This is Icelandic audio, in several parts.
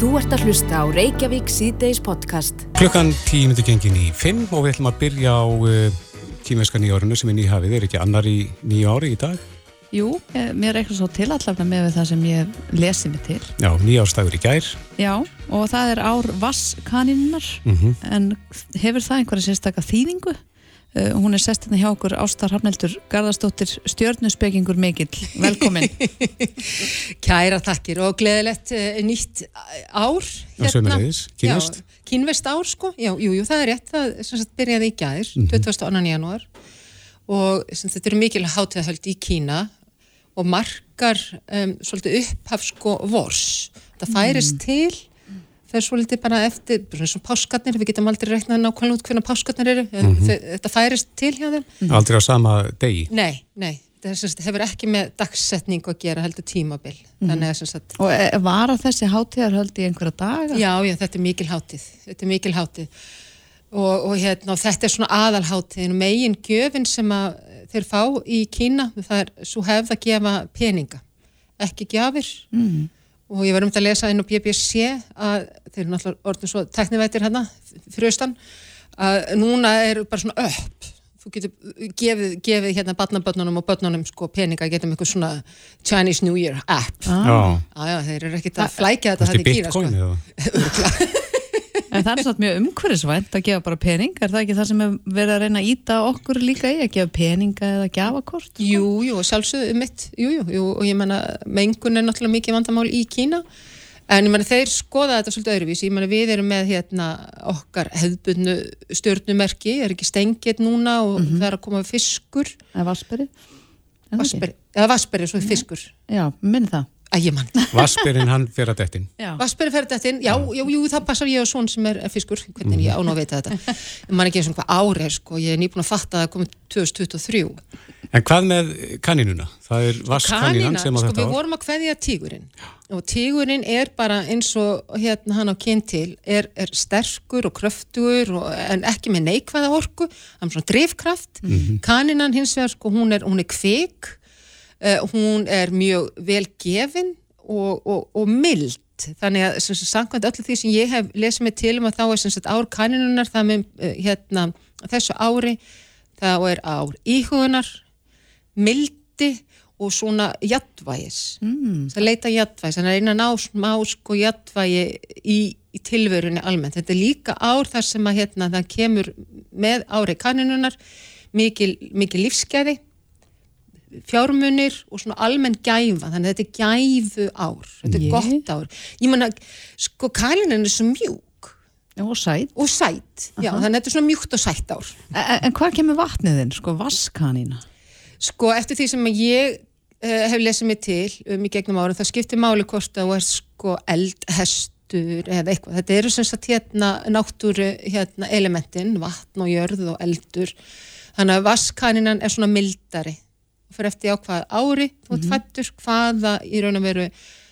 Þú ert að hlusta á Reykjavík síðdeis podcast. Klukkan tímyndu gengin í 5 og við ætlum að byrja á tímesska nýjárunu sem er nýhafið. Er ekki annar í nýja ári í dag? Jú, eh, mér er eitthvað svo tilallafna með það sem ég lesi mig til. Já, nýjárstagur í gær. Já, og það er ár vasskaninnar, Mm -hmm. en hefur það einhverja sérstakka þýðingu? Uh, hún er sest hérna hjá okkur Ástar Hafneldur Garðarsdóttir stjörnuspekingur mikill, velkomin. Kæra takkir og gleðilegt uh, nýtt ár Já, sömulegis, kínvest. Já, kínvest ár sko, já, jú, jú, það er rétt, það sagt byrjaði í gæðir, Mhm. 22. janúar. Og sagt, þetta eru mikil hátíðahöld í Kína og markar um, svolítið upphaf sko vors, það færist til það er svolítið bara eftir bara eins og páskarnir, við getum aldrei reiknað nákvæmlega út hvernig páskarnir eru, en Mhm. þau- þetta færist til hjá þeim Aldrei á sama degi. Nei, nei, það er hefur ekki með dagsetningu að gera heldur tímabil þannig að sem sagt Og eh, var að þessi hátíðarhöld í einhverja daga? Já, já, þetta er mikil hátíð, þetta er mikil hátíð og, og hérna, þetta er svona aðalhátíðin og megin gjöfin sem að þeir fá í Kína, það er svo hefð að gefa peninga, ekki gjafir Mm. Og ég var um að lesa inn á BBC að þeir eru náttúrulega orðin svo teknivættir hérna fyrir austan að núna er bara svona upp þú getur gefið, gefið hérna barnabönnunum og bönnunum sko peninga getum eitthvað svona Chinese New Year app Ah. Já, Já, já, þeir eru ekkert að flækja þetta þarna í Kína, bitcoin sko. eða? En það er svona mjög umhverfisvænt að gefa bara pening, er það ekki það sem er verið að reyna að íta okkur líka í, að gefa peninga eða gjafakort? sko? Jú, jú, sjálfsögðu mitt, jú, jú, jú, og ég menna mengun er náttúrulega mikið vandamál í Kína. En ég menna þeir skoða þetta svolítið öðruvísi, ég menna við erum með hérna okkar hefðbunnu stjórnumerki, er ekki stengið núna og það er að koma fiskur, Eða vassberi? vassberi, eða vassberi, svo fiskur, Já, minn það. Að ég mann. Vassberinn hann fyrir að dettin. Já. Vassberi fer þetta inn, já, jú, það passar ég og svon sem er fiskur, hvernig ég án að veita þetta. Ég man ekki eins og hvað ári er, sko, ég er nýbúin að fatta að það komið 2023. En hvað með kaninuna? Það er vasskaninan sem á sko, þetta við ár. vorum að kveðja tígurinn og tígurinn er bara eins og hérna hann á kyn til er, er sterkur og kröftugur og, en ekki með neikvæða orku hann er svona drifkraft kaninan hins vegar sko hún er, hún er kvik uh, hún er mjög vel gefin og, og, og mild. Þannig að sem sagt, samkvæmt öllu því sem ég hef lesið mig til um að þá er sem sagt ár kaninunar það með uh, hérna þessu ári þá er ár íhugunar mildi og svona jadvægis mm. það leita jadvægis, þannig að reyna að ná smá sko jadvægi í, í tilverunni almennt, þetta er líka ár þar sem að hérna það kemur með ári kanninunar mikil, mikil lífsgæði fjármunir og svona almenn gæfa, þannig að þetta er gæfu ár þetta er Ég? gott ár ég menna, sko kanninan er svo mjúk Og sæt. og sætt, já, þannig að þetta er svona mjúkt og sætt ár En, en hvað kemur vatnið þinn, sko, vasskanina? Sko eftir því sem ég uh, hef lesið mig til um í gegnum árum, það skiptir máli hvort að þú er sko eldhestur eða eitthvað. Þetta eru sem sagt hérna náttúru hérna elementin, vatn og jörð og eldur. Þannig að vaskaninan er svona mildari. Og fyrir eftir á hvað ári þú ert fættur, hvaða í raun og veru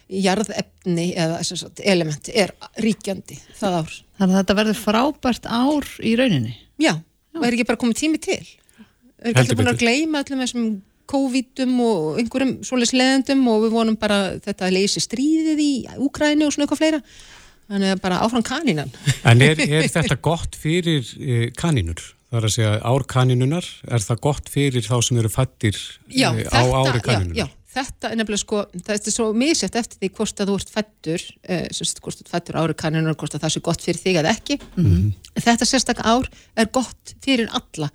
jarðefni eða sem sagt, element er ríkjandi það ár. Þannig að þetta verður frábært ár í rauninni. Já, og er ekki bara komið tími til? Er ekki búin að betur. gleyma öllum þessum COVID-um og einhverjum svoleiðs leðendum og við vonum bara þetta að leysi stríðið í Úkræni og svona eitthvað fleira. Þannig að bara áfram kanínan. En er, er þetta gott fyrir uh, kaninur? Það er að segja ár kaninunar, er það gott fyrir þá sem eru fættir Já, eh, á ári já, kaninunar? já, þetta er nefnilega sko, þetta er svo misjætt eftir því hvort að þú ert fættur, uh, semst, hvort þú ert fættur ári kanínunar, hvort að það sé gott fyrir þig eða ekki. Mhm. Þetta sérstak ár er gott fyrir alla.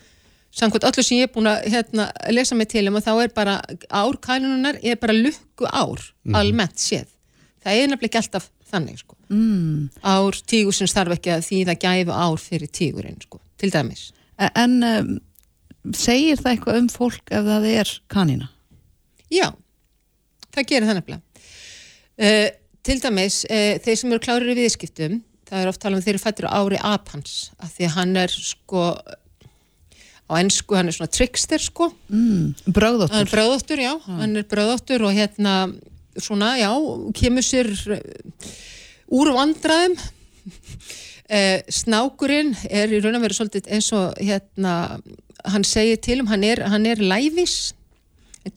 Samkvæmt öllu sem ég er búin að hérna, lesa mig til um og þá er bara ár kanínunar er bara lukku ár, Mhm. almennt séð. Það er nefnilega ekki alltaf þannig sko. Mm. Ár tígusins þarf ekki að þýða gæfu ár fyrir tígurinn sko, til dæmis. En, um, segir það eitthvað um fólk ef það er kanina? Já, það gerir það nefnilega. Uh, til dæmis, uh, þeir sem eru klárir í viðskiptum, það er oft talað um þeir eru fættir á ári apans, af því að hann er sko, á ennsku hann er svona trickster sko, Mm, hann er bröðóttur, já, hann er bröðóttur og hérna, svona, já, kemur sér uh, úr vandraðum. Uh, snákurinn er í raun og veru svolítið eins og hérna, hann segir til um, hann er, hann er læfis,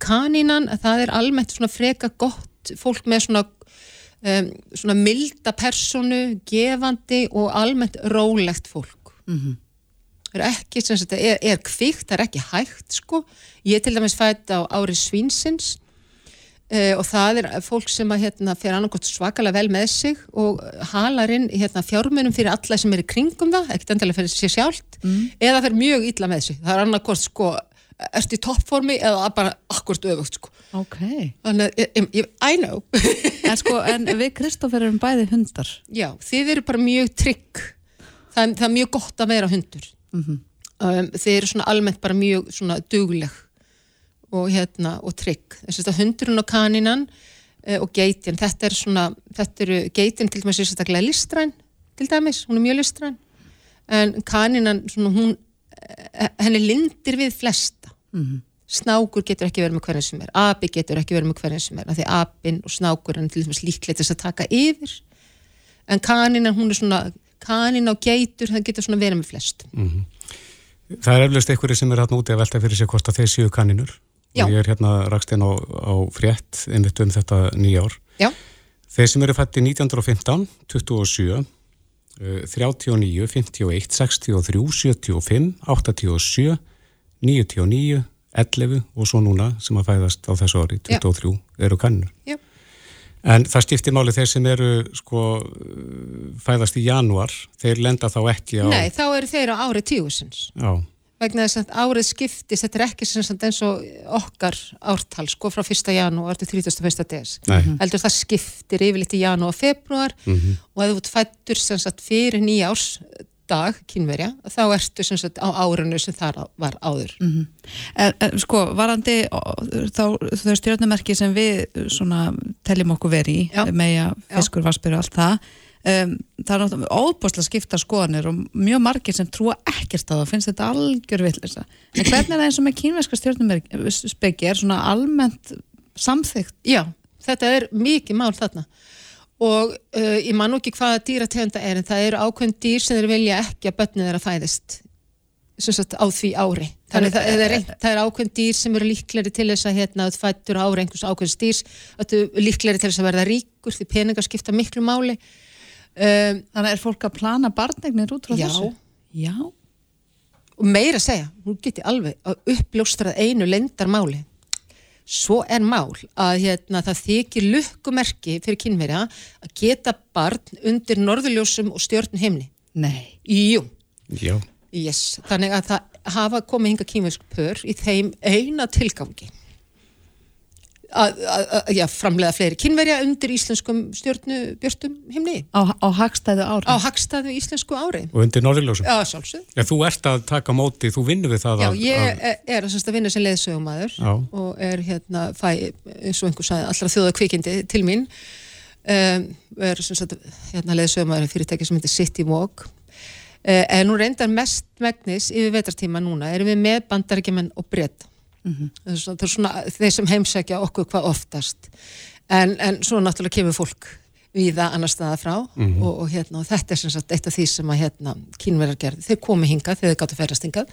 kanínan, það er almennt svona freka gott fólk með svona um, svona milda personu, gefandi og almennt rólegt fólk. Mhm. er ekki, sem sagt, er, er kvikt, það er ekki hægt sko, ég til dæmis fætt á ári svínsins Uh, og það er fólk sem að hérna, fer annarkot svakalega vel með sig og halar inn hérna, fjármunum fyrir alla sem er í kringum það, ekkert endilega fyrir sér sjálft eða fer mjög illa með sig. Það er annarkot sko, erst í toppformi eða bara akkurt öfugt sko. Ok. þannig ég- ég- I know. En sko, en við Kristoffer erum bæði hundar. já, þið eru bara mjög trygg. Það, er- það er mjög gott að vera hundur. Um, þið eru svona almennt bara mjög svona dugleg og hérna og trygg. Þess að hundurinn og kaninan uh, og geitin, þetta er svona þetta eru geitin til dæmis sérstaklega listræn til dæmis, hún er mjög listræn. En kaninan svona hún eh, henni lindir við flesta. Snákur getur ekki verið með hverjum sem er. Api getur ekki verið með hverjum sem er. Af því apinn og snákur er til dæmis líklega þess að taka yfir. En kaninan hún er svona kanin og geitur, það getur svona verið með flest. Það er eflaust einhverju sem er hérna úti að velta fyrir sig hvort að þeir séu kaninur. Og ég er hérna rakst inn á, á frétt einmitt um þetta nýjár. já, Þeir sem eru fætti 1915, 27, eh, 39, 51, 63, 75, 87, 99, 11 og svo núna sem að fæðast á þessu ári, 23, eru kaninur. já, En það skiptir máli þeir sem eru sko fæðast í janúar, þeir lenda þá ekki á... nei, þá eru þeir á ári tíusins. Já, vegna þess að árið skiptist, þetta er ekki sem sagt eins og okkar ártal sko frá 1. janúar til 31. des. Nei, heldur það skiptir yfirleitt í janúar og februar og ef þú ert fættur sem sagt fyrir nýjárs dag kynverja, þá ertu sem sagt á árinu sem þar á- var áður. En, en sko, varandi þá þau stjórnumerki sem við svona teljum okkur veri í, meja, fiskur, vassbyrju og allt það um, það er náttúrulega óbúslega skipta skoðanir og mjög margir sem trúa ekkert að það finnst þetta algjör villisa en hvernig er það eins og með kínverska stjórnumerki er svona almennt samþygt Já, þetta er mikið mál þarna. Og uh, ég man ekki hvaða dýrategunda er en það eru ákveðin dýr sem þeir vilja ekki að börnið þeirra fæðist sagt á því ári. Þannig það, það, er, það er ákveðin dýr sem eru líkleri til þess að hérna að fættur á ári einhvers ákveðin er líkleri til þess að verða ríkur því peningar skipta miklu máli um, þannig er fólk að plana barnegnir út frá Já. þessu? Já, og meira að segja, hún geti alveg að uppljóstrað einu lendarmáli svo er mál að hérna, það þykir lukkumerki fyrir kynverja að geta barn undir norðurljósum og stjörn heimni nei. Jú, já, yes, þannig að það hafa komið hinga kynversk pör í þeim eina tilgangi að, að, að framlega fleiri kynverja undir íslenskum stjörnubjörtum heimni á, á hagstæðu ári. Á hagstaðu íslensku ári. Og undir Norðurljósum. Já, sjálfsög Já, þú ert að taka móti, þú vinnur við það Já, að... ég að, er, að, að vinna sem leiðsögumæður Já. og er hérna, fæ, eins og einhver sagði, allra þjóða kvikindi til mín. Um, er sem sagt, hérna, leiðsögumæður fyrirtæki sem heitir City Walk. Uh, en nú reyndar mest megnis yfir vetartíma núna erum við með bandarækjumenn og breyta það er svona, það er svona þeir sem heimsækja okkur hvað oftast en, en svo náttúrulega kemur fólk viða annar staða frá og, og, hérna, og þetta er sem sagt eitt af því sem að hérna, kínverðar gerði, þeir komi hingað þegar þeir gáttu ferast hingað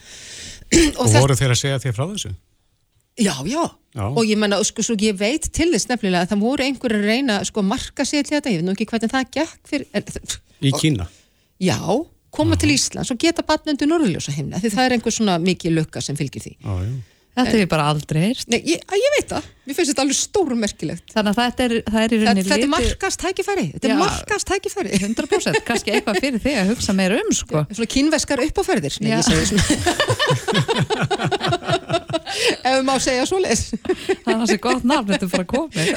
og þetta- voru þeir að segja þér frá þessu? Já, já, Já. og ég menna, sko, svo ég veit til þess nefnilega að það voru einhverjir að reyna sko, að marka sér til þetta, ég veit nú ekki hvernig það gekk fyrir, en, Í Kína? já, koma til Íslands og geta batnendur norðurljósa heimna, því það er einhver svona mikið lukka sem fylgir því. Já, já. Þetta er bara aldrei heyrt Nei, ég, að ég veit það, mér finnst þetta alveg stórum merkilegt. Þannig að þetta er, það er í rauninni þetta er markast tækifæri, þetta er markast tækifæri. 100% kannski eitthvað fyrir þig að hugsa meira um sko. Svona kínveskar uppáferðir, nei, Já. ég segi svona. Ef við má segja svoleiðis. það er hansi gott nafn, þetta er bara komið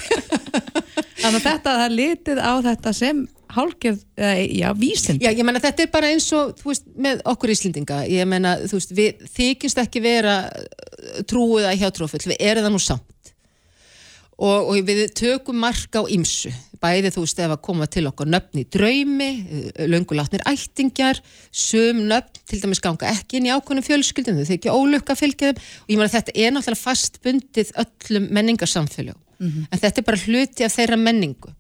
þannig að þetta, það er litið á þetta sem eða, já, vísind Já, ég menna þetta er bara eins og, þú veist, með okkur Íslendinga, ég menna, þú veist, við þykist ekki vera uh, trúið að hjá trófull, við erum það nú samt. Og, og við tökum mark á ymsu, bæði þú veist ef að koma til okkur nöfn í draumi, löngulatnir ættingjar, sum nöfn, til dæmis ganga ekki inn í ákvönum fjölskyldum, þau þykja ólukka fylgja þeim. Og ég meina þetta er náttúrulega fastbundið öllum menningarsamfélög, en þetta er bara hluti af þeirra menningu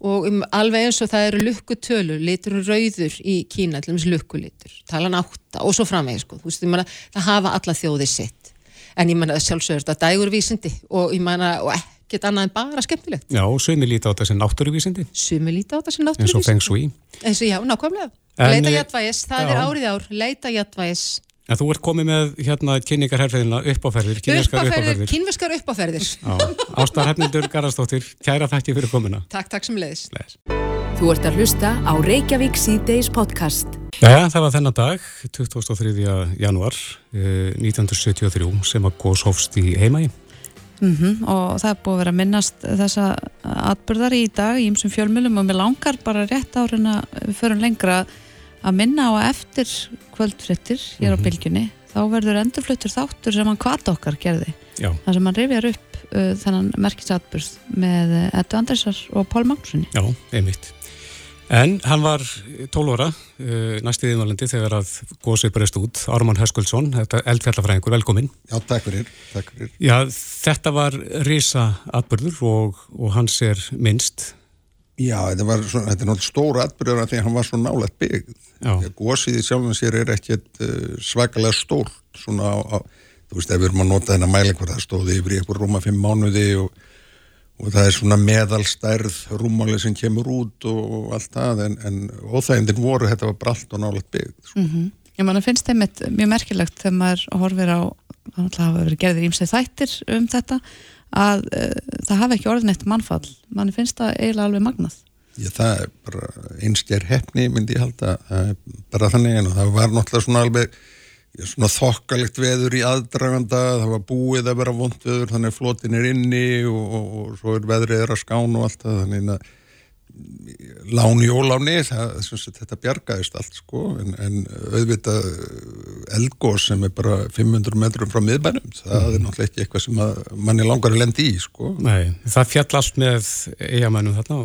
og um, alveg eins og það eru lukkutölur litur rauður í Kína til dæmis lukkulitur, talan átta og svo framvegis sko, þú veist, ég meina, það hafa alla þjóði sitt en ég meina sjálfsögur þetta dægurvísindi og ég meina, og ekkert annað en bara skemmtilegt. Já, sumi líti á þetta sem náttúruvísindi Sumi líti á þetta sem eins og náttúruvísindi. feng shui Eins og já, nákvæmlega. En, Leita eh, jættvægis, það já. er árið ár, leita jættvægis. En þú ert komið með hérna kynningarherfiðina uppáferðir, kynningarskar Uppáferðir, kynveskar uppáferðir. Ástar Hefnindur Garðarsdóttir, kæra þakki fyrir komuna Takk, takk sem leiðis. Les. Þú ert að hlusta á Reykjavík síðdeis podcast. Jæja, það var þennan dag, 23. januar eh, 1973 sem að góðs hófst í heimægi. Mm og það er búið að vera að minnast þessa atbyrðar í dag í ymsum fjölmjölum og mér langar bara rétt árin að við förum lengra að minna á að eftir kvöldfrittir hér á bylgjunni þá verður endurfluttur þáttur sem hann kvart okkar gerði Já, þar sem hann rifjar upp uh, þennan merkisatbyrð með Eddu Andresar og Pál Magnúsinni já, einmitt. En hann var 12 óra, uh, næstu yfirvalandi þegar að góðsveit breyst út, Ármann Höskuldsson, þetta eldfjallafræðingur, velkomin. Já, takk fyrir, takk fyrir. Já, þetta var risa atbyrður og, og hans er minnst. Já, þetta var svona, þetta er náttúrulega stór atbyrður af því að hann var svo nálægt byggð. Já. Gósið í sjálfum sér er ekkert uh, svakalega stórt, svona á, á, þú veist, ef við erum að nota þennan mælikvar, það stóði yfir í eitthvað rúma fimm mánuði og, og það er svona meðalstærð rúmáli sem kemur út og, allt það, en, en óþægindin voru, þetta var bara allt og nálægt byggð. Mm Ég manna finnst þeim mjög merkilegt þegar maður horfir á það hafa verið gerðir ímsið þættir um þetta að uh, það hafi ekki orðin eitt mannfall. Manni finnst það eiginlega alveg magnað. Já, það er bara einstjær hefni, myndi ég halda, bara þannig en það var náttúrulega svona alveg svona þokkalegt veður í aðdraganda, það var búið að vera vond veður, þannig að flotin er inni og, og, og svo er veðrið er að skána og allt það, þannig að láni og láni, það, sagt, þetta bjargaðist allt sko, en, en auðvitað eldgós sem er bara 500 metrum frá miðbænum, það er náttúrulega ekki eitthvað sem manni langar að lendi í sko. Nei, það fjall allt með eigamennum þarna á,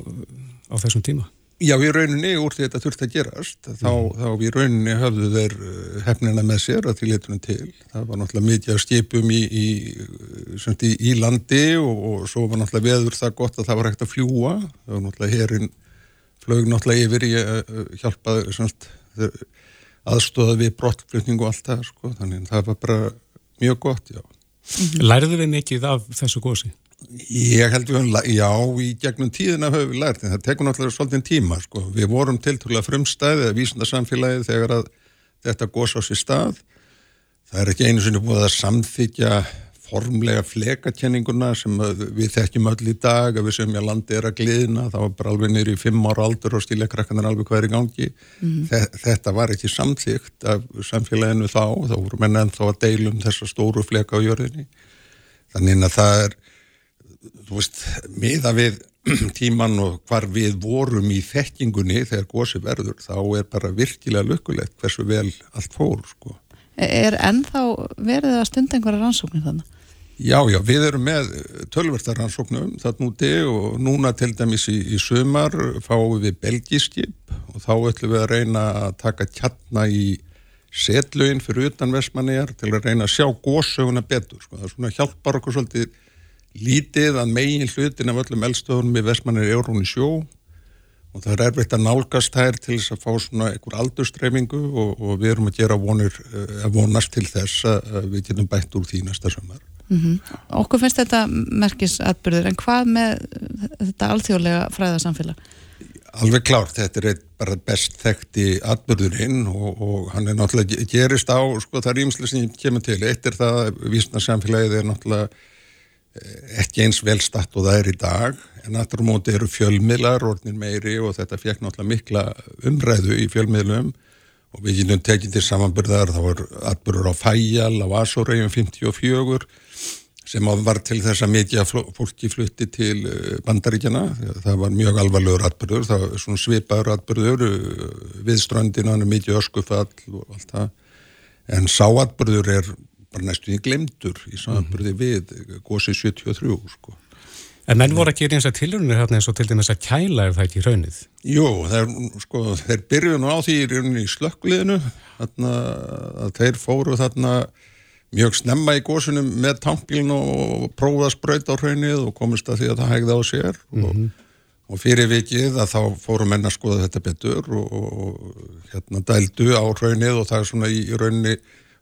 á þessum tíma. Já, í rauninni úr því þetta þurfti að gerast þá, þá í rauninni höfðu þeir uh, hefnina með sér að því litunum til það var náttúrulega mikið að skipum í, í, í, í landi og, og svo var náttúrulega veður það gott að það var hægt að fljúa það var náttúrulega herin flög náttúrulega yfir í að uh, hjálpa semt, aðstóða við brottflutning og allt það sko. þannig að það var bara mjög gott, já Lærðu við mikið af þessu gósi? Ég held við já, í gegnum tíðina höfum við lært, en það tekur náttúrulega svolítið tíma, sko. Við vorum tiltrúlega frumstæði eða vísundarsamfélagið þegar að þetta gos á sér stað. Það er ekki einu sinni búið að samþykja formlega flekakenninguna sem við þekkjum öll í dag, að við sem ég landi er að gliðna, það var bara alveg niður í fimm ára aldur og stílekrakkanar alveg hvað er í gangi. Þe þetta var ekki samþygt af samfélaginu þá, þá voru menn ennþá að deilum þessa stóru fleka á jörðinni. Þannig að það er, þú veist, miða við tíman og hvar við vorum í þekkingunni þegar gósi verður, þá er bara virkilega lukkulegt hversu vel allt fór, sko. Er ennþá verið að stunda einhverja rannsóknir þannig? Já, já, við erum með tölvertaransóknum þarna úti og núna til dæmis í, í sumar fáum við belgiskip og þá ætlum við að reyna að taka kjarna í setlögin fyrir utan Vestmanniðar til að reyna að sjá góssöguna betur, sko. Það svona hjálpar okkur svolítið lítið að megin hlutin af öllum eldstöðunum í Vestmanniðar er hún í sjó og það er erfitt að nálgast þær til þess að fá svona einhver aldurstreifingu og, og við erum að gera vonir, eh, að vonast til þess að við getum bætt úr því næsta sömur. Okkur finnst þetta merkisatbyrður en hvað með þetta alþjóðlega fræðarsamfélag? Alveg klárt, þetta er bara best þekkti atbyrðurinn og, og hann er náttúrulega gerist á, sko það er ímslega sem kemur til, eitt er það að vísna samfélagið er náttúrulega eh, ekki eins velstatt og það er í dag en á móti eru fjölmiðlar orðnir meiri og þetta fekk náttúrulega mikla umræðu í fjölmiðlum. Og við getum tekið til samanbyrðar þá var atbyrður á Fæjal á Asoregjum 54 sem var til þess að mikið fólki flutti til eh, bandaríkjana það var mjög alvarlegur atbyrður það var svona svipaður atbyrður eh, við ströndina, hann er mikið öskufall og allt það. En sáatbyrður er bara næstu í glemdur í samanbyrði við gósi 73 sko En menn voru að gera eins og tilhörunir hérna eins og til dæmis að kæla er það ekki raunnið? Jú, þeir, sko, þeir byrjuðu nú á því í slökkliðinu þarna, að þeir fóru þarna mjög snemma í gósunum með tankbílun og prófaði að sprauta á raunnið og komist að því að það hægði á sér og, og fyrir vikið að þá fóru menn að skoða þetta betur og, og hérna dældu á raunnið og það er svona í, í rauninni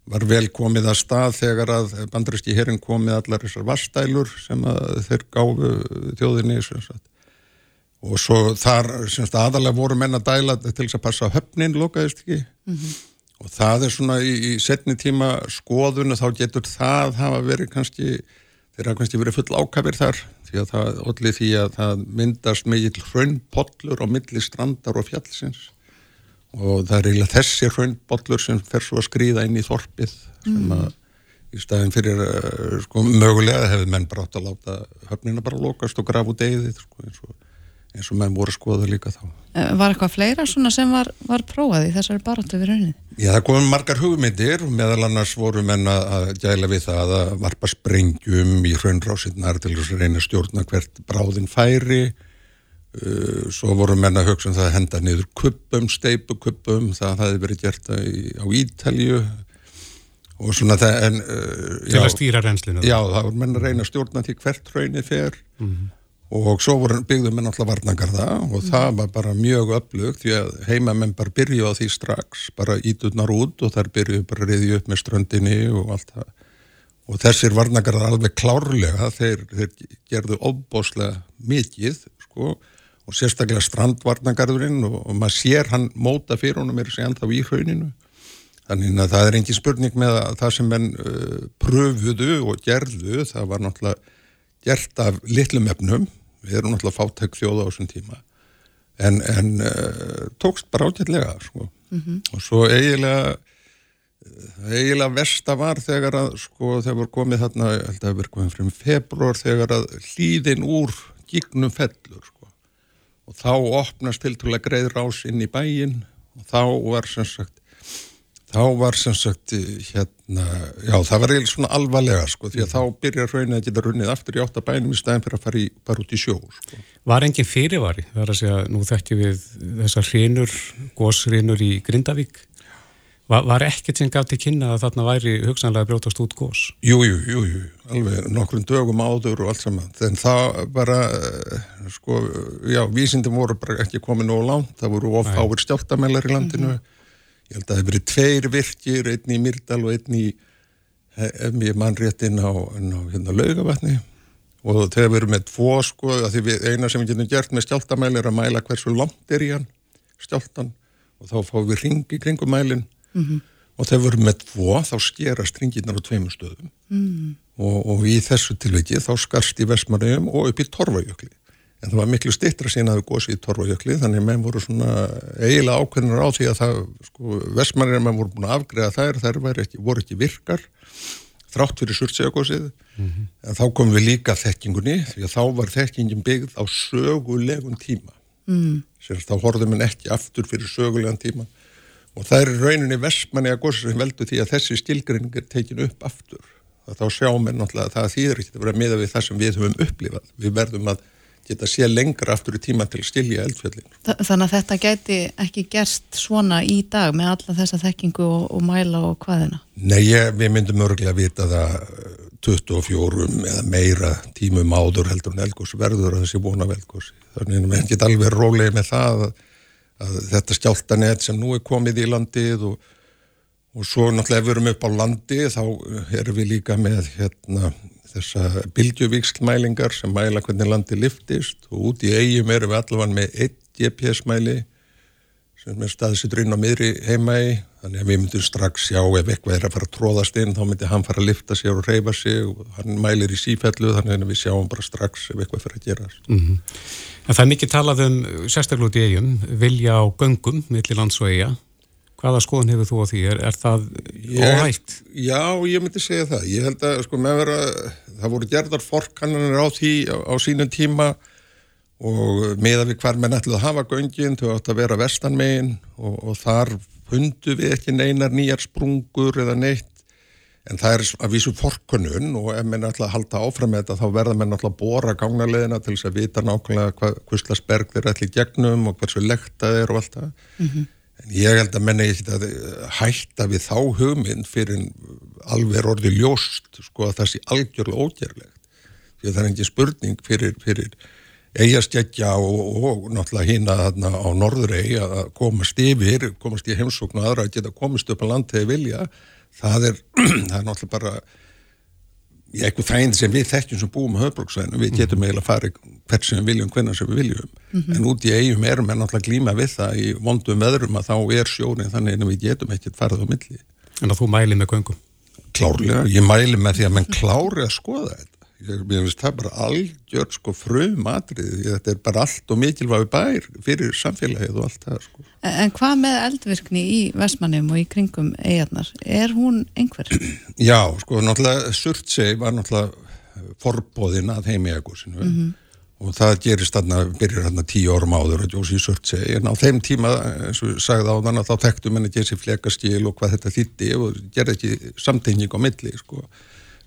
var vel komið að stað þegar að bandaríski hérinn komið allar þessar vastælur sem þeir gáfu þjóðinni og svo þar semst, aðalega voru menn að dæla til þess að passa höfnin lokaðist ekki? Mm -hmm. og það er svona í, í setni tíma skoðun og þá getur það hafa verið kannski þeir hafa kannski verið full ákafir þar því að það allir því að það myndast megin hraunpollur á milli strandar og fjallsins og það er eiginlega þessi hraunbollur sem fer svo að skrýða inn í þorpið sem mm. að í staðin fyrir uh, sko, mögulega hefur menn bara átt að láta höfnina bara lokast og grafa út eigið sko, eins, eins og menn voru skoða líka þá eh, Var eitthvað fleira sem var, var prófað í þessari baróttu við raunin? Já, það komum margar hugmyndir og meðal annars voru menn að gæla við það að varpa sprengjum í hraunrásinnar til þess að reyna stjórna hvert bráðin færi svo voru menna að hugsa um það að henda niður kuppum, steipukuppum það hefði verið gert á Ítalju og svona það en, uh, Til já, að stýra reynslinu Já, það voru menna að reyna að stjórna til hvert raunni fer. Mm -hmm. og svo voru byggðum menn alltaf varnangar það og það var bara mjög upplugt því að heimamenn bara byrju á því strax. Bara íturnar út og þar byrju bara að riðja upp með ströndinni og allt það. Og þessir varnangar alveg klárlega þeir, þeir gerðu óbóslega mikið sko og sérstaklega strandvarnagarðurinn og, og maður sér hann móta fyrir honum er þessi ennþá í hrauninu þannig að það er engin spurning með að það sem menn uh, pröfuðu og gerðu það var náttúrulega gert af litlum efnum við erum náttúrulega fátæk þjóða á þessum tíma en, en uh, tókst bara ágætlega sko. mm -hmm. og svo eiginlega eiginlega versta var þegar að sko þegar voru komið þarna held að það verið komið frem februar þegar að hlýðin úr gígnum fellur sko og þá opnast tiltrúlega greið rás inn í bæin og þá var sem sagt þá var sem sagt hérna, já það var eiginlega svona alvarlega sko því að þá byrjar raunin að geta runnið aftur í áttabænum í staðin fyrir að fara í, bara út í sjó sko. Var enginn fyrirvari? Það er að segja, nú þekkjum við þessar hrinur, gósrinur í Grindavík Var, var ekkert sem gaf til kynna að þarna væri hugsanlega brjótast út gós? Jú, jú, jú, jú, alveg nokkrum dögum áður og allt saman. En það bara, eh, sko, já, vísindum voru bara ekki komið nógu langt. Það voru ofáir stjáltamelar í landinu. Mm -hmm. Ég held að það hefur verið tveir virkir, einn í Myrdal og einn í MI mannréttin á, á hérna, laugavatni. Og þau hefur verið með tvo, sko, að því eina sem við getum gert með stjáltamæli er að mæla hversu langt er í hann, stjáltan. Og þá fáum við ringi kringum mælinn mm -hmm. og þegar við erum með tvo þá skera stringirnar á tveimur stöðum mm. og, og í þessu tilviki þá skarst í Vestmaröðum og upp í Torfajökli en það var miklu stittra sína að það gósi í Torfajökli þannig að menn voru svona eiginlega ákveðinur á því að það sko, Vestmaröðum menn voru búin að afgreða þær þær ekki, voru ekki virkar þrátt fyrir surtsegagósið mm -hmm. en þá komum við líka þekkingunni því að þá var þekkingin byggð á sögulegun tíma mm. Þá horfðum við ekki aftur fyrir sögulegan tíma og það er rauninni vestmanni að góðsum sem veldu því að þessi stilgrinning er tekin upp aftur. Þá sjáum við náttúrulega að það þýðir ekki að vera miða við það sem við höfum upplifað. Við verðum að geta sé lengra aftur í tíma til að stilja eldfjöldin Þannig að þetta geti ekki gerst svona í dag með alla þessa þekkingu og, og mæla og hvaðina? Nei, ég, við myndum örgulega að vita það 24 eh, eða meira tímum áður heldur en elgós verður að þessi vona velgósi þannig að við hefum ekki alveg rólega með það að að þetta skjáltanett sem nú er komið í landið og, og svo náttúrulega ef við erum upp á landi þá erum við líka með hérna, þessa bylgjuvíkslmælingar sem mæla hvernig landi liftist og út í eigum erum við allavega með eitt GPS-mæli sem er staðsittur inn á miðri heimægi þannig að við myndum strax sjá ef eitthvað er að fara að tróðast inn þá myndir hann fara að lifta sér og reyfa sig og hann mælir í sífellu þannig að við sjáum bara strax ef eitthvað fyrir að gera mm -hmm. En það er mikið talað um sérstaklega út í eigum, vilja á göngum millir lands og eiga. Hvaða skoðun hefur þú á því? Er, er það óhægt? Já, ég myndi segja það. Ég held að sko með vera, það voru gerðar forkananir á því á, á sínum tíma og meða við hver menn ætlaði að hafa göngin, þau átt að vera vestanmegin og, og þar hundu við ekki neinar nýjar sprungur eða neitt En það er að vísu forkunun og ef menn að halda áfram með þetta þá verða menn ætla að bóra gángaleðina til þess að vita nákvæmlega hvuslas berg þeir ætla í gegnum og hversu lekta þeir og allt það. Mm -hmm. En ég held að menn ekki að hætta við þá hugmynd fyrir alveg orði ljóst sko að það sé algjörlega ógerlegt. Því að það er ekki spurning fyrir, fyrir eigaskeggja og, og náttúrulega hýna þarna á norðurei að komast yfir, komast í heimsóknu aðra að geta komist upp á land þegar vilja það er, það er náttúrulega bara í eitthvað þægindi sem við þekkjum sem búum á höfbruksvæðinu, við getum eiginlega farið hvert sem við viljum, hvernig sem við viljum. Mm -hmm. en út í eigum erum við náttúrulega glíma við það í vondum veðrum að þá er sjónin þannig að við getum ekkert farið á milli. En að þú mæli með göngum? Klárlega, ég mæli með því að mann klári að skoða þetta ég finnst það bara algjör sko frum atrið, þetta er bara allt og mikilvæg bær fyrir samfélagið og allt það sko. En hvað með eldvirkni í Vestmannum og í kringum eigarnar, er hún einhver? Já, sko, náttúrulega Surtsey var náttúrulega forbóðin að heimíagúsinu mm -hmm. og það gerist þarna, byrjir þarna tíu árum áður að Jósi Surtsey, en á þeim tíma eins og sagði á þann að þá þekktum henni þessi flekaskil og hvað þetta þýtti og gerði ekki samtenging á milli, sko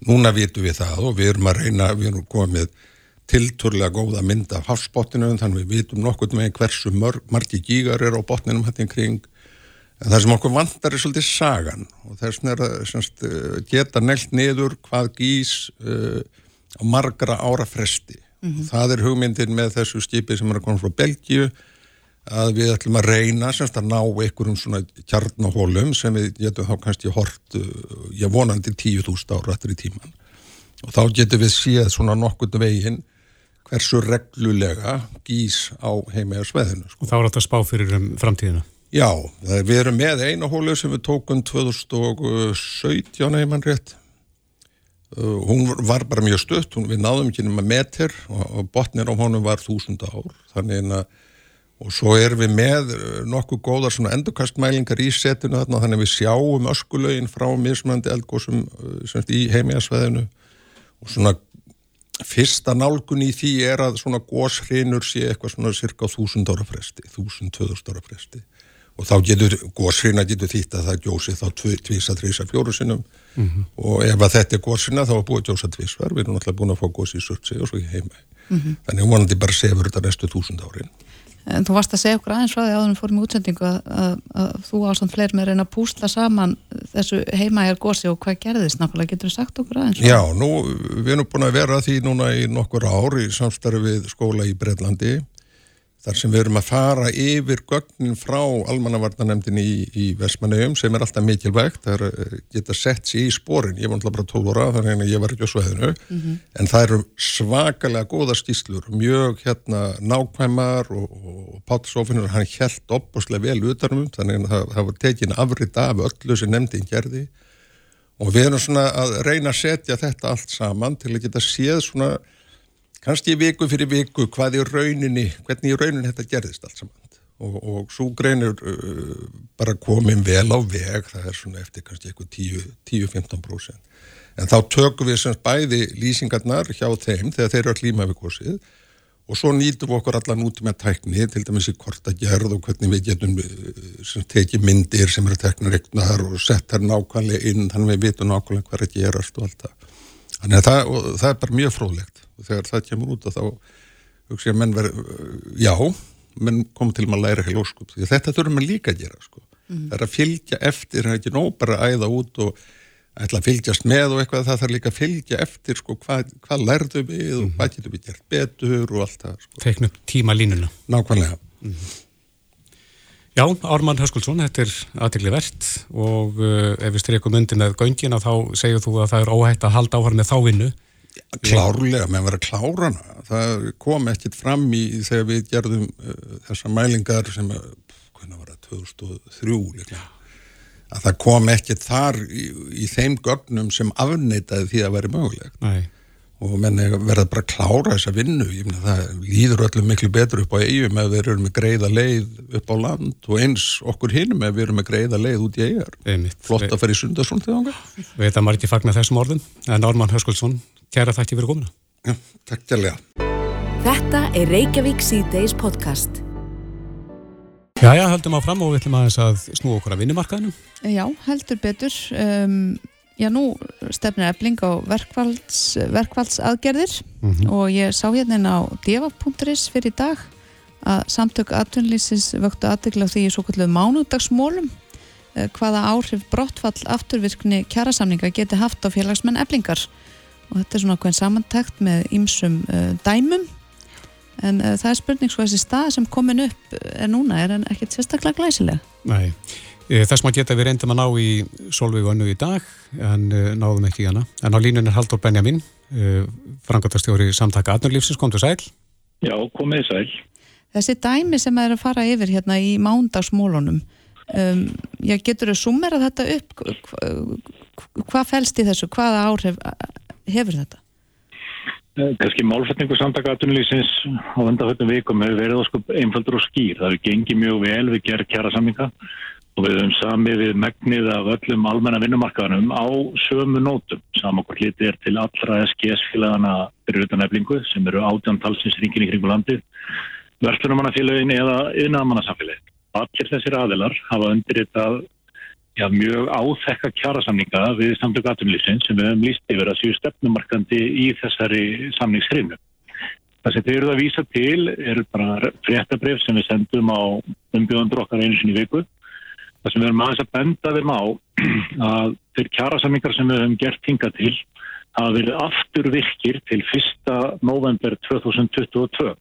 núna vitum við það og við erum að reyna, við erum komið tilturlega góða mynd af hafsbóttinu þannig við vitum nokkur með hversu margi gígar er á bótninum hættin kring. En það sem okkur vantar er svolítið sagan og þess að semst, eh, geta nelt niður hvað gís uh, á margra ára fresti. Mm -hmm. það er hugmyndin með þessu skipi sem er að koma frá Belgíu að við ætlum að reyna semst að ná einhverjum svona kjarnahólum sem við getum þá kannski hort ég uh, vonandi 10.000 ára eftir í tíman og þá getum við séð svona nokkund veginn hversu reglulega gís á heimægar sveðinu. Sko. Og þá er þetta spá fyrir um framtíðina? Já, er, við erum með eina hólu sem við tókum 2017 heimann rétt uh, hún var bara mjög stutt, hún, við náðum ekki nema meter og, og botnir á honum var 1000 ár, þannig að og svo erum við með eh, nokkuð góðar svona endurkastmælingar í setinu þarna þannig að við sjáum öskulögin frá mismandi eldgóðsum eh, í heimiðasveðinu og svona fyrsta nálgun í því er að svona góðsrinur sé eitthvað svona cirka 1000 ára fresti, 1000-2000 ára fresti. Og þá getur góðsrina getur þýtt að það gjósi þá tvísa, trísa, fjóru sinnum. Mm -hmm. og ef að þetta er góðsrina þá er búið gjósa tvísvar, við erum alltaf búin að fá góðs í surtsi og svo í heima mm -hmm. þannig vonandi bara sefur þetta restu 1000 árin En þú varst að segja okkur aðeins frá því áður við fórum í útsendingu að, að, að þú ástand fleiri með reyna að púsla saman þessu heimaðjar gósi og hvað gerðist nákvæmlega, getur þú sagt okkur aðeins? Já, nú, við erum búin að vera því núna í nokkur ár í samstarfi við skóla í Breitlandi þar sem við erum að fara yfir gögnin frá almannavarnanemdin í, í Vestmanauðum sem er alltaf mikilvægt að eh, geta sett sér í spórin ég var alltaf bara 12 óra þannig að ég var ekki á sveðinu mm -hmm. en það eru svakalega góða skýslur, mjög hérna nákvæmar og, og Pátsófinur hann held opbúslega vel utanum þannig að það, það var tekin afrið af öllu sem nefndin gerði. Og við erum svona að reyna að setja þetta allt saman til að geta séð svona kannski viku fyrir viku hvað í rauninni, hvernig í rauninni þetta gerðist allt saman. Og, og svo greinur uh, bara komin vel á veg, það er svona eftir kannski eitthvað 10-15% en þá tökum við sem bæði lýsingarnar hjá þeim þegar þeir eru að klíma við gósið og svo nýtum við okkur allan út með tækni til dæmis í kortagerð og hvernig við getum uh, tekið myndir sem eru teknaregnar og sett þær nákvæmlega inn þannig við vitum nákvæmlega hvað er að gerast og allt það þannig að það, það er bara mjög fróðlegt og þegar það kemur út og þá hugsa ég að menn verður, já menn koma til að læra heil óskup því þetta þurfum við líka að gera sko. mm. það er að fylgja eftir, það er ekki nóg bara að æða út og ætla að fylgjast með og eitthvað það þarf líka að fylgja eftir sko, hvað, hvað lærðum við og mm. hvað getum við gert betur og allt það sko. Tekna upp tíma línuna Nákvæmlega mm. Já, Ármann Höskuldsson, þetta er aðtegli verðt og uh, ef við streikum undir með göngina þá segir þú að það er óhætt að halda áhör með þá vinnu Klárlega, menn var að klára hana. Það kom ekkit fram í þegar við gerðum uh, þessa mælingar sem, hvernig var það, 2003 líka. Að það kom ekkit þar í, í þeim gögnum sem afneitaði því að veri mögulegt. Nei. Og menn verða bara að klára þessa vinnu. Ég meina það líður öllum miklu betur upp á eigum ef við erum með greiða leið upp á land og eins okkur hinum ef við erum með greiða leið út í eigar. Flott að fer í sundarsund þegar ánga. Við veitum að ekki fagnar þessum orðin. En Ármann Höskuldsson Kæra þætti fyrir komuna. Já, takk tjállega. Þetta er Reykjavík C-Days podcast. Já, já, höldum á fram og við ætlum aðeins að snú okkur að vinnumarkaðinu. Já, heldur betur. Um, já, nú stefnir ebling á verkvalds, verkvaldsaðgerðir mm -hmm. og ég sá hérna á deva.is fyrir dag að samtök atvinnlýsins vöktu aðdegla því í svo kallu mánudagsmólum eh, hvaða áhrif brottfall afturvirkni kjærasamninga geti haft á félagsmenn eblingar og þetta er svona hvern samantækt með ýmsum uh, dæmum en uh, það er spurning svo þessi stað sem komin upp er núna, er hann ekkert sérstaklega glæsileg? Nei, þess maður geta við reyndum að ná í Solveig önnu í dag en e, náðum ekki í hana. En á línun er Haldur Benjamin, e, frangatastjóri samtaka Adnurlífsins, kom til sæl. Já, komið sæl. Þessi dæmi sem er að fara yfir hérna í mándagsmólunum, um, já, getur þau summerað þetta upp? Hvað fælst í þessu? Hvaða áhrif hefur þetta? Eh, Kanski málfætningu samtaka aðtunulísins á undanfjöldum vikum hefur verið óskup einfaldur og skýr. Það hefur gengið mjög vel við gerð kjara samminga og við höfum samið við megnið af öllum almenna vinnumarkaðanum á sömu nótum. Samakvært litið er til allra SGS-félagana fyrir utan eflingu sem eru átjantalsins ringin í kringu landið, verðlunumannafélagin eða yðnaðamannasafélagin. Allir þessir aðilar hafa undirritað já, mjög áþekka kjærasamninga við samtöku aðtunlýsins sem við hefum líst yfir að séu stefnumarkandi í þessari samningshrifnu. Það sem þið eruð að vísa til er bara fréttabref sem við sendum á umbjóðandur okkar einu sinni viku. Það sem við erum aðeins að benda þeim á að þeir kjærasamningar sem við hefum gert hinga til hafa verið aftur virkir til 1. november 2022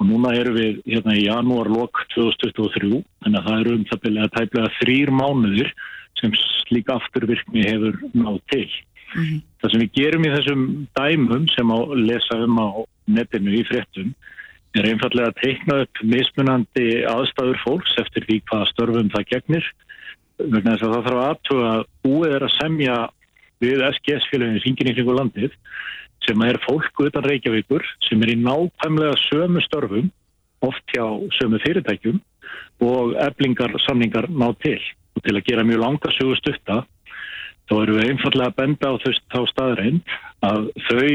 og núna erum við hérna í janúarlokk 2023 þannig að það eru um það byrja tæplega þrýr mánuðir sem slík afturvirkni hefur náð til. Mm -hmm. Það sem við gerum í þessum dæmum sem á lesa um á netinu í fréttum er einfallega að teikna upp mismunandi aðstæður fólks eftir því hvaða störfum það gegnir. Vegna þess að það þarf aðtuga að búið er að semja við SGS-félagin hringin í kringu landið sem er fólk utan Reykjavíkur sem er í nákvæmlega sömu störfum oft hjá sömu fyrirtækjum og eblingar samningar ná til. Og til að gera mjög langa sögustutta þá eru við einfallega að benda á þá staðreind að þau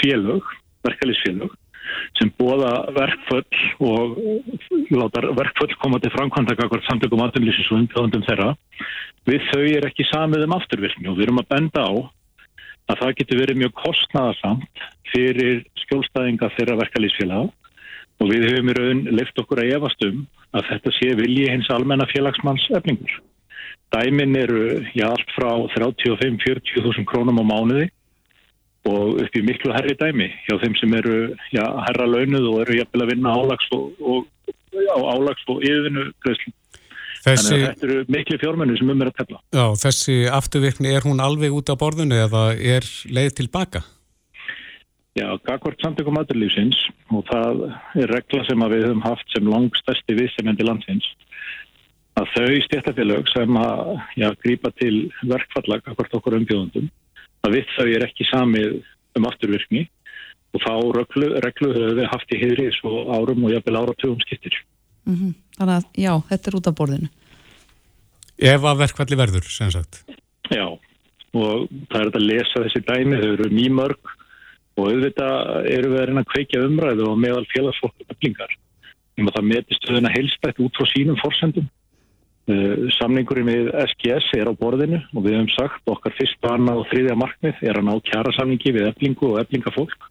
félög, verkefælisfélög sem bóða verkföll og láta verkföll koma til framkvæmda kakvart samtökum aðunlýsins og umfjöðundum þeirra við þau er ekki samið um afturvirkni og við erum að benda á að það getur verið mjög kostnaðarsamt fyrir skjólstæðinga þeirra verkalýsfélag og við höfum í raun leift okkur að efast um að þetta sé vilji hins almenna félagsmanns efningur. Dæmin eru já, allt frá 35-40 þúsund krónum á mánuði og upp í miklu herri dæmi hjá þeim sem eru já, herra launuð og eru jafnvel að vinna álags og, og, á álags og yfirvinnu. Þessi, Þannig að þetta eru miklu fjármennu sem um er að tefla. Já, þessi afturvirkni, er hún alveg út á borðinu eða er leið tilbaka? Já, Gagvart samtökum aðurlýfsins og það er regla sem við höfum haft sem langstæsti viðsemendi landsins að þau stjættafélög sem að já, grípa til verkfalla Gagvart okkur umbjóðundum að við þau er ekki samið um afturvirkni og þá reglu, reglu höfum við haft í heyri svo árum og jafnvel áratugum skiptir. Mm -hmm. Þannig að já, þetta er út af borðinu. Ef að verkvalli verður, sem sagt. Já, og það er að lesa þessi dæmi, þau eru mýmörg og auðvitað eru við að reyna að kveikja umræðu og meðal félagsfólk öflingar. Það metist auðvitað heilstætt út frá sínum fórsendum. Uh, samningurinn við SGS er á borðinu og við hefum sagt okkar fyrst barna og þriðja markmið er að ná kjara samningi við eflingu og eflingafólk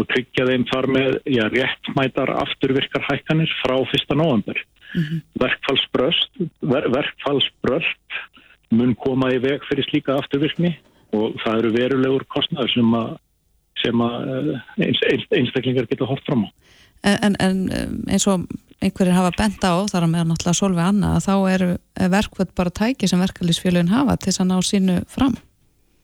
og tryggja þeim þar með já, réttmætar afturvirkar hækkanir frá fyrsta nóvambur. Mm -hmm. Ver, verkfallsbröst mun koma í veg fyrir slíka afturvirkni og það eru verulegur kostnæður sem að, sem að eh, eins, eins, einstaklingar geta hort fram á. En, en eins og einhverjir hafa bent á, þar að meðan alltaf solvið annað, þá eru verkvöld bara tæki sem verkalýsfélagin hafa til þess að ná sínu fram.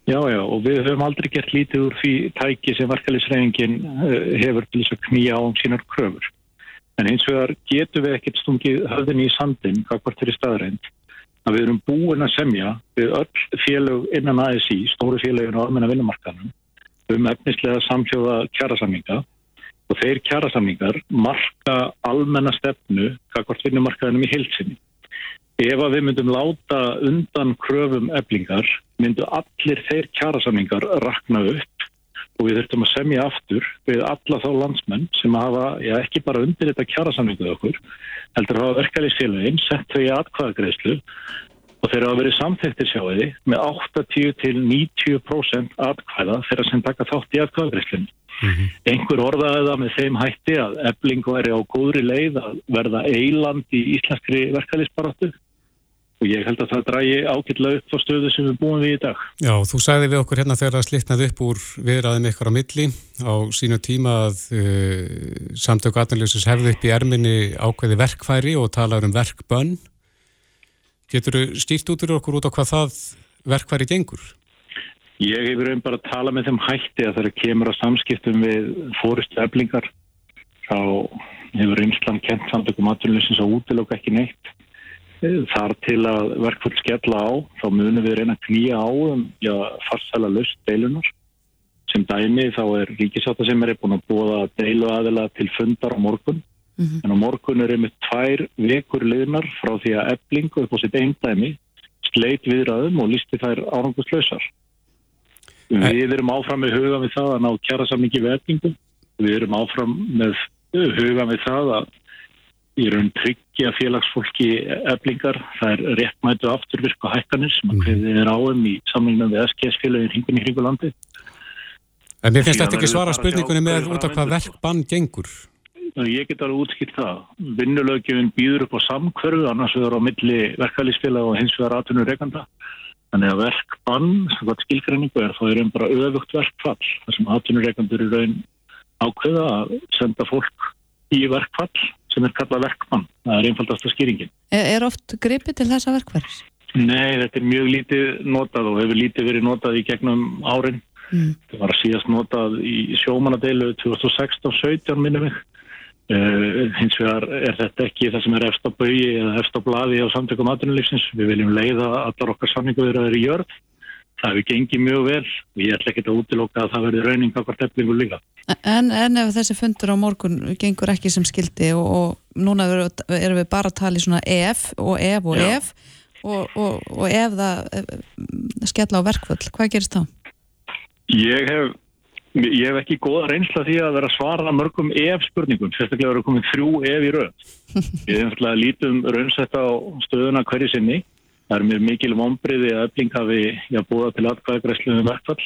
Já, já, og við höfum aldrei gert lítið úr því tæki sem verkalýsreifingin eh, hefur til þess að knýja á um sínar kröfur. En eins vegar getum við ekkert stungið höfðin í sandin, hvað hvort er í staðrænt, að við erum búin að semja við öll félög innan ASI, stóru félögin á almenna vinnumarkanum, um efnislega samfjóða kjærasamminga og þeir kjærasamningar marka almenna stefnu hvað hvort vinnumarkaðinum í heilsinni. Ef að við myndum láta undan kröfum eblingar, myndu allir þeir kjærasamningar rakna upp og við þurftum að semja aftur við alla þá landsmenn sem hafa, já ekki bara undir þetta kjærasamninguð okkur, heldur hafa verkefælisfélaginn, sett þau í atkvæðagreyslu og þeir hafa verið samþektir sjáiði með 80 til 90% atkvæða þeirra sem taka þátt í atkvæðagreislunni. Mm -hmm. Einhver orðaði það með þeim hætti að ebling væri á góðri leið að verða eiland í íslenskri verkefælisbaratu og ég held að það drægi ákveðlega upp á stöðu sem við búum við í dag. Já, þú sagði við okkur hérna þegar það slitnaði upp úr viðraðum ykkur á milli á sínu tíma að uh, samtök aðnægjusis hefði upp í erminni ákveði verkfæri og talaður um verkbönn. Getur þú stýrt út úr okkur út á hvað það verkfæri gengur? Ég hefur einn bara að tala með þeim hætti að þegar kemur á samskiptum við fórustu eflingar þá hefur einslan kent samtökum aðnægjusis að útiloka ekki neitt. Þar til að verkfull skella á þá munum við reyna að knýja á um já, farsæla löst deilunar. Sem dæmi þá er ríkisáta sem er búin að búa deilu aðila til fundar á morgun. Mm -hmm. en á morgun er einmitt tvær vekur liðnar frá því að eblingu upp á sitt einn dæmi sleit viðraðum og listi þær áranguslausar Við erum áfram með huga við það að ná kjara samingi við eblingu við erum áfram með huga við það að í raun tryggja félagsfólki eflingar, það er réttmætu afturvirk og hækkanir sem að hverðið er áum í samlingum við SKS-félagin hringun í hringu landi. En mér finnst þetta ekki svara spurningunni með út af hvað verkbann gengur? Ég get alveg útskilt það. Vinnulögjöfinn býður upp á samkverfu, annars vegar á milli verkefælisfélag og hins vegar aðtunur rekanda. Þannig að verkbann, hvað skilgræningu er, þá er einn bara öfugt verkfall. Það sem aðtunur rekandur er raun ákveða að senda fólk í verkfall sem er kallað verkmann. Það er einfaldast að skýringin. Er, er oft gripið til þessa verkverðis? Nei, þetta er mjög lítið notað og hefur lítið verið notað í gegnum árin. Mm. Það var síðast notað í sjómanadeilu 2016-17 minnum mig. Uh, hins vegar er þetta ekki það sem er eftir á bögi eða eftir á bladi á samtökum aðrunulífsins. Við viljum leiða allar okkar samningu þegar það er í jörð það hefur gengið mjög vel og ég ætla ekki að útiloka að það verði rauning af hvert eflingu líka. En, en ef þessi fundur á morgun gengur ekki sem skildi og, og núna erum við bara að tala í svona ef og ef og Já. ef og, og, og ef það ef, skella á verkvöld, hvað gerist þá? Ég hef, ég hef ekki góða reynsla því að vera að svara mörgum ef spurningum, sérstaklega verður komið þrjú ef í rauð. Ég hef umfæðilega lítum raunsetta á stöðuna hverju sinni Það er mjög mikil vonbriði að öfling hafi já, búið til atkvæðagræsluðum verkfall.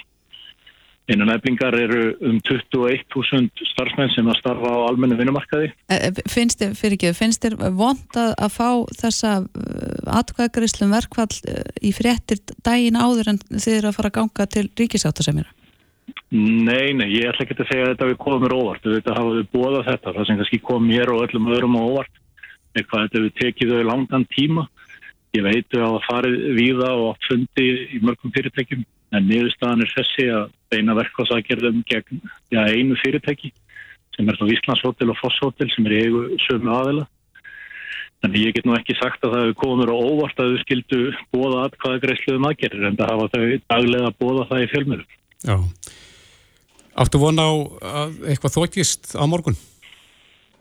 Einan öflingar eru um 21.000 starfsmenn sem að starfa á almennu vinnumarkaði. Eh, eh, finnst þér, fyrir ekki, finnst þér vond að, að fá þessa eh, atkvæðagræsluðum verkfall í fréttir daginn áður en þið eru að fara að ganga til ríkisáttasemjara? Nei, nei, ég ætla ekki að segja að þetta við komum mér óvart. Þetta við búið á þetta. Það sem kannski kom mér og öllum öðrum óvart. Eitthvað þetta við tekið þau langan tíma Ég veitu að farið víða og fundi í mörgum fyrirtækjum en niðurstaðan er þessi að beina verkváðsagerðum gegn já, einu fyrirtæki sem er þá Íslandshótel og Fosshótel sem er í eigu sömu aðila. Þannig ég get nú ekki sagt að það hefur komið á óvart að þau skildu bóða aðkvæða greiðsluðum aðgerðir en það hafa þau daglega bóða það í fjölmjörgum. Áttu vona á eitthvað þókist á morgun?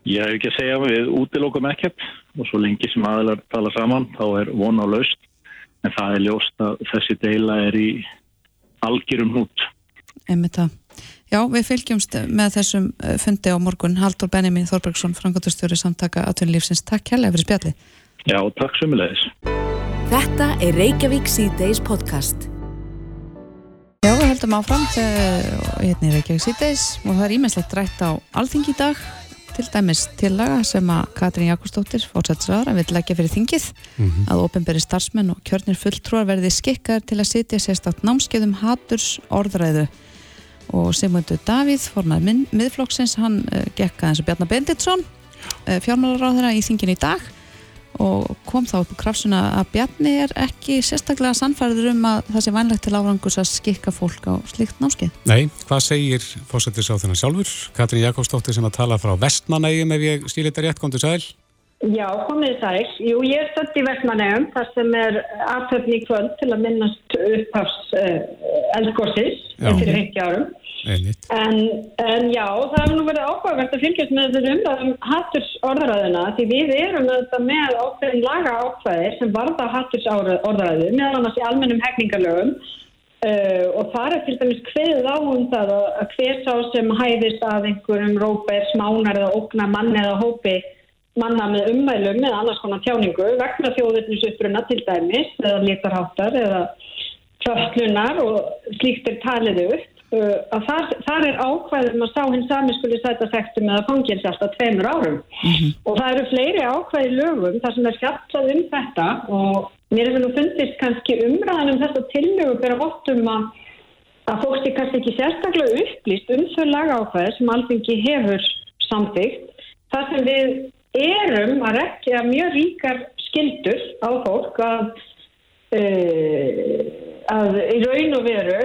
Ég hef ekki að segja við útilókum ekkert og svo lengi sem aðlar tala saman þá er von á laust en það er ljóst að þessi deila er í algjörum hút. Einmitt það. Já, við fylgjumst með þessum eh, fundi á morgun. Haldur Benjamin Þorbergsson, frangatustjóri samtaka Atvinnulífsins. Takk hérlega fyrir spjalli. Já, takk sömulegis. Þetta er Reykjavík C-Days podcast. Já, við höldum áfram þegar hérna er Reykjavík C-Days og það er ímestlegt rætt á alþingi í dag til dæmis tillaga sem að Katrín Jakobsdóttir fórsætsraðar að vil leggja fyrir þingið mm -hmm. að ofinberi starfsmenn og kjörnir fulltrúar verði skikkar til að sitja sérstátt námskeiðum haturs orðræðu og Sigmundur Davíð, formar miðflokksins, hann uh, gekka eins og Bjarnar Benditsson uh, fjármálaráðara í þingin í dag og kom þá upp á krafsuna að Bjarni er ekki sérstaklega sannfærður um að það sé vænlegt til árangus að skikka fólk á slikt námskeið. Nei, hvað segir fósættis á þennan sjálfur? Katrín Jakobsdóttir sem að tala frá Vestmanægum ef ég stíl þetta rétt, kom til sæl? Já, komið sæl. Jú, ég er stödd í Vestmanægum þar sem er aðtöfni kvöld til að minnast upphafs uh, eldgóðsins eftir 50 árum En, en já, það hefur nú verið áhugavert að fylgjast með þessu umræðum hatturs orðræðuna því við erum með ákveðin laga ákveðir sem varða hatturs orðræðu meðal annars í almennum hefningalögum uh, og það er til dæmis hverð á um það að hver sá sem hæðist að einhverjum róper, smánar eða okna manni eða hópi manna með ummælum eða annars konar tjáningu vegna þjóðurnisuppruna til dæmis eða lítarháttar eða förslunar og slíkt er talið upp að þar, þar er ákvæðum að sá hinn sami skuli sæta sektum eða fangils alltaf tveimur árum mm -hmm. og það eru fleiri ákvæði lögum þar sem er skjáttað um þetta og mér það nú fundist kannski umræðan um þetta tillögu fyrir vottum að, að fólk sé kannski ekki sérstaklega upplýst um þau lagáfæði sem alþengi hefur samþygt. Það sem við erum að rekja mjög ríkar skildur á fólk að uh, að í raun og veru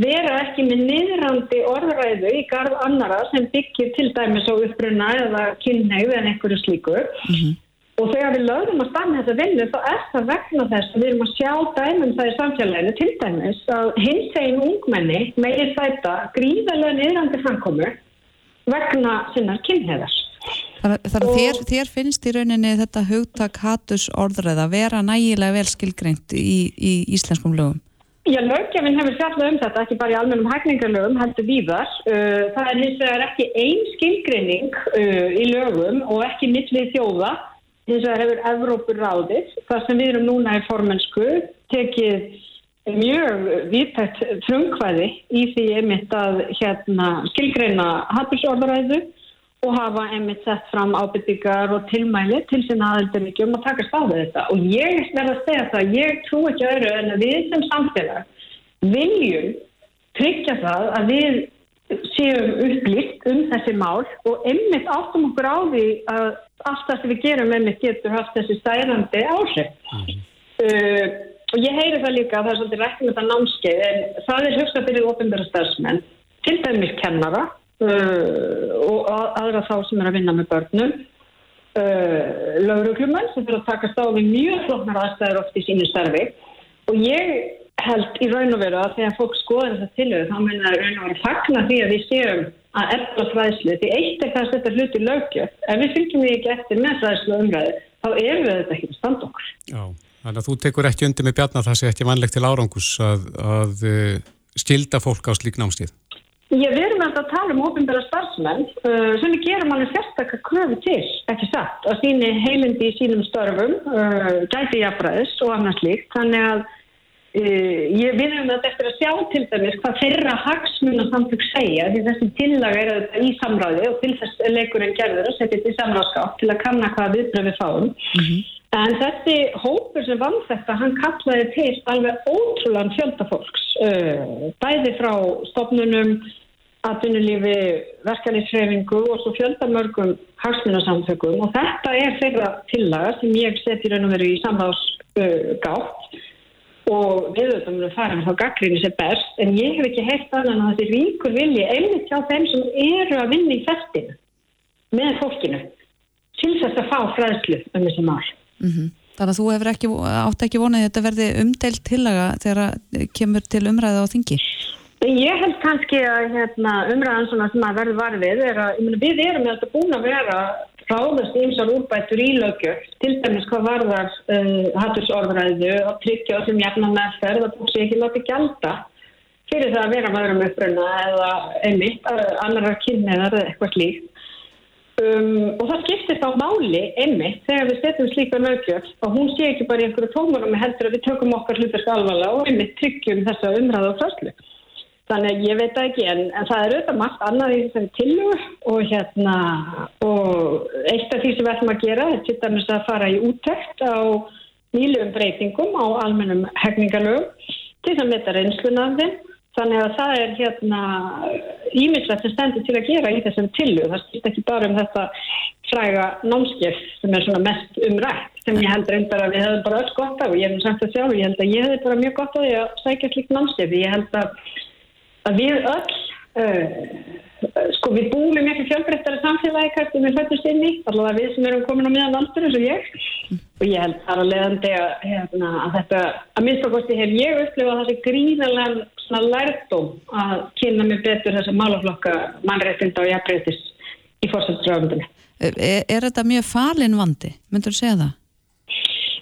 vera ekki með niðrandi orðræðu í garð annara sem byggir til dæmis á uppruna eða kynneið en einhverju slíku mm -hmm. og þegar við lögum að stanna þessa vinnu þá er það vegna þess að við erum að sjá dæmum það í samfélaginu til dæmis að hins egin ungmenni meiri þætta gríðarlega niðrandi framkomu vegna sinnar kynneðars Þannig að þér, þér finnst í rauninni þetta hugtak hatus orðræð að vera nægilega vel skilgreint í, í íslenskum lögum? Já, lögjafinn hefur fjallað um þetta, ekki bara í almennum hækningarlögum, heldur víðar. Uh, það er hins vegar ekki einn skilgrinning uh, í lögum og ekki mittlið þjóða. Hins vegar hefur Evrópur ráðið. Það sem við erum núna í formensku tekið mjög viðtækt frumkvæði í því einmitt að hérna, skilgreina hattusorðaræðu og hafa einmitt sett fram ábyrtingar og tilmæli til sinna aðeldaríkjum og takast á þetta og ég verða að segja það, ég trú ekki öðru en að við sem samfélag viljum tryggja það að við séum upplýtt um þessi mál og einmitt áttum okkur á því að allt það sem við gerum einmitt getur haft þessi stærandi áhrif mm. uh, og ég heyri það líka að það er svolítið rætt með það námskeið en það er höfst að byrja ofinbæra stafsmenn til dæmis kennara og aðra þá sem er að vinna með börnum. Uh, lauruglumenn sem fyrir að taka stáði mjög floknar aðstæður oft í sínu starfi. Og ég held í raun og veru að þegar fólk skoður þessa tilöðu þá meina það raun og veru fagna því að við séum að efla fræðslu. Því eitt er það að setja hluti lögjöf ef við fylgjum því ekki eftir með fræðslu umræðu þá erum við þetta ekki að standa okkur. Já, þannig að þú tekur ekki undir með bjarnar það sé ekki vanlegt til árangus að, að uh, skilda fólk á slík námstíð Ég verðum að tala um ofinbæra starfsmenn uh, sem við gerum alveg sérstaklega kröfu til, ekki satt, að síni heilindi í sínum störfum, uh, gæti jafnræðis og annars líkt. Þannig að uh, ég verðum að eftir að sjá til dæmis hvað þeirra hagsmun og samtök segja því þessi tillag er í samráði og til þess leikurinn gerður að setja þetta í samráðskátt til að kanna hvað viðbröð við fáum. Mm -hmm. En þessi hópur sem vann þetta, hann kallaði til alveg ótrúlan fjöldafólks, uh, bæði frá stopnunum, atvinnulífi, verkanlýsfreyfingu og svo fjöldamörgum hagsmunasamtökum og þetta er þeirra tillaga sem ég seti raun og veru í samháðsgátt uh, og við auðvitað munum fara með þá gaggrinni sem best en ég hef ekki heilt annan að þessi ríkur vilji einmitt hjá þeim sem eru að vinna í festinu með fólkinu til þess að fá fræðslu um þessi mál. Mm -hmm. Þannig að þú hefur ekki, átt ekki vonið að þetta verði umdeilt tillaga þegar kemur til umræða á þingi? Ég held kannski að hérna, umræðan sem að verði varfið er að meni, við erum alltaf búin að vera ráðast ímsar úrbættur í lögjöf til dæmis hvað varðar uh, hattursorðræðu og tryggja sem jafna meðferð að búin sér ekki láti gælda fyrir það að vera maður um uppruna eða einmitt, annar kynneðar eða eitthvað slíkt Um, og það skiptir þá máli emmi þegar við setjum slíka lögjöf og hún sé ekki bara í einhverju tómarum með heldur að við tökum okkar hlutarsk alvarlega og emmi tryggjum þessa umræðu og fjörslu. Þannig að ég veit ekki en, en það er auðvitað margt annað í þessari tillugu og hérna og eitt af því sem við ætlum að gera er til dæmis að fara í úttækt á nýluðum breytingum á almennum hefningalögum til þess að metta reynsluna af þeim Þannig að það er hérna ímislegt sem stendur til að gera í þessum tillu. Það stýst ekki bara um þetta fræga námskeið sem er svona mest umrætt sem ég held reyndar að við hefum bara öll gott af og ég hef sagt það sjálf og ég held að ég hef bara mjög gott af því að sækja slikt námskeið. Ég held að, að við öll uh, sko við búum í miklu fjölbreyttari samfélagi kannski með fættust inn í allavega við sem erum komin á miðan aldur eins og ég og ég held þar að leiðandi að, hérna, að þetta, að minnstakosti hef ég upplifað þessi gríðarlega lærdóm að kynna mig betur þessa málaflokka mannreitinda og jafnbreytis í fórsættisröfundinu er, er þetta mjög falin vandi? Myndur þú segja það?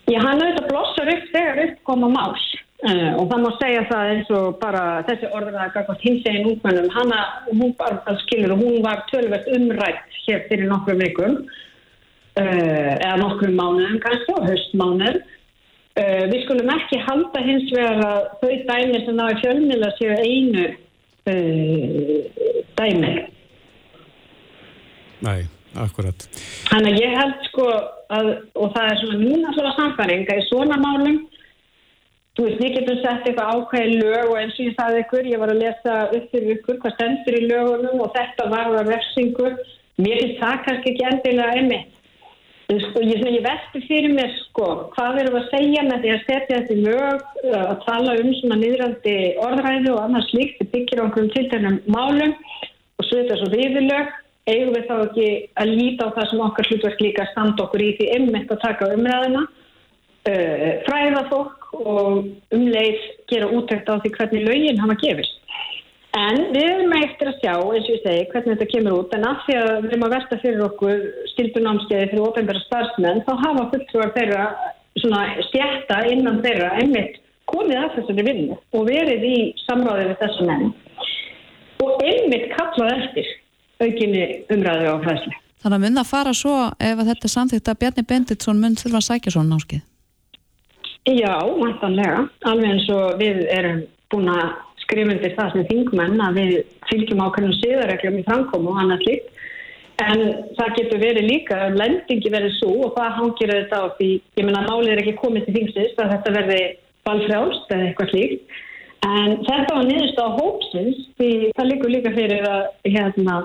Já, hann auðvitað blossar upp þegar upp koma mál Uh, og það má segja það eins og bara þessi orðræða gafast hins eginn ungmennum hana, hún bara skilur og hún var tölvert umrætt hér fyrir nokkrum vikum uh, eða nokkrum mánuðum kannski og höstmánuð uh, við skulum ekki halda hins vegar að þau dæmi sem í fjölmjöla séu einu dæmi. Nei, akkurat Þannig að ég held sko að, og það er svona mín alltaf samfæring að í svona málum þú veist, við getum sett eitthvað ákveði lög og eins og ég sagði ykkur, ég var að lesa upp fyrir ykkur hvað stendur í lögunum og þetta var að refsingu, mér finnst það kannski ekki endilega einmitt. Sko, ég, ég vesti fyrir mér sko, hvað erum við að segja með því að setja þetta í lög að tala um svona niðrandi orðræðu og annars líkt, þetta byggir okkur um tiltænum málum og svo er þetta svo viðlög eigum við þá ekki að líta á það sem okkar hlutverk líka standa okkur í því einmitt að taka umræðina uh, fræða fólk og umleið gera útækt á því hvernig lögin hafa gefist en við erum eftir að sjá eins og ég segi hvernig þetta kemur út en af því að við erum að versta fyrir okkur skildunámskeiði fyrir ofenbæra starfsmenn þá hafa fulltrúar þeirra svona stjætta innan þeirra einmitt komið af þessari vinnu og verið í samráði við þessu menn og einmitt kallað eftir aukinni umræðu á fræðsli. Þannig að mun það fara svo ef þetta samþýtt að Bjarni Benditsson mun þurfa að sækja svona náskið? Já, mæntanlega. Alveg eins og við erum búin að skrifa undir það sem þingmenn að við fylgjum ákveðnum síðarreglum í framkomu og annað slikt. En það getur verið líka, lendingi verið svo og það hangir þetta á því, ég menna málið er ekki komið til þingsist að þetta verði balfrjálst eða eitthvað slíkt En þetta var niðurst á hópsins því það líkur líka fyrir að, hérna,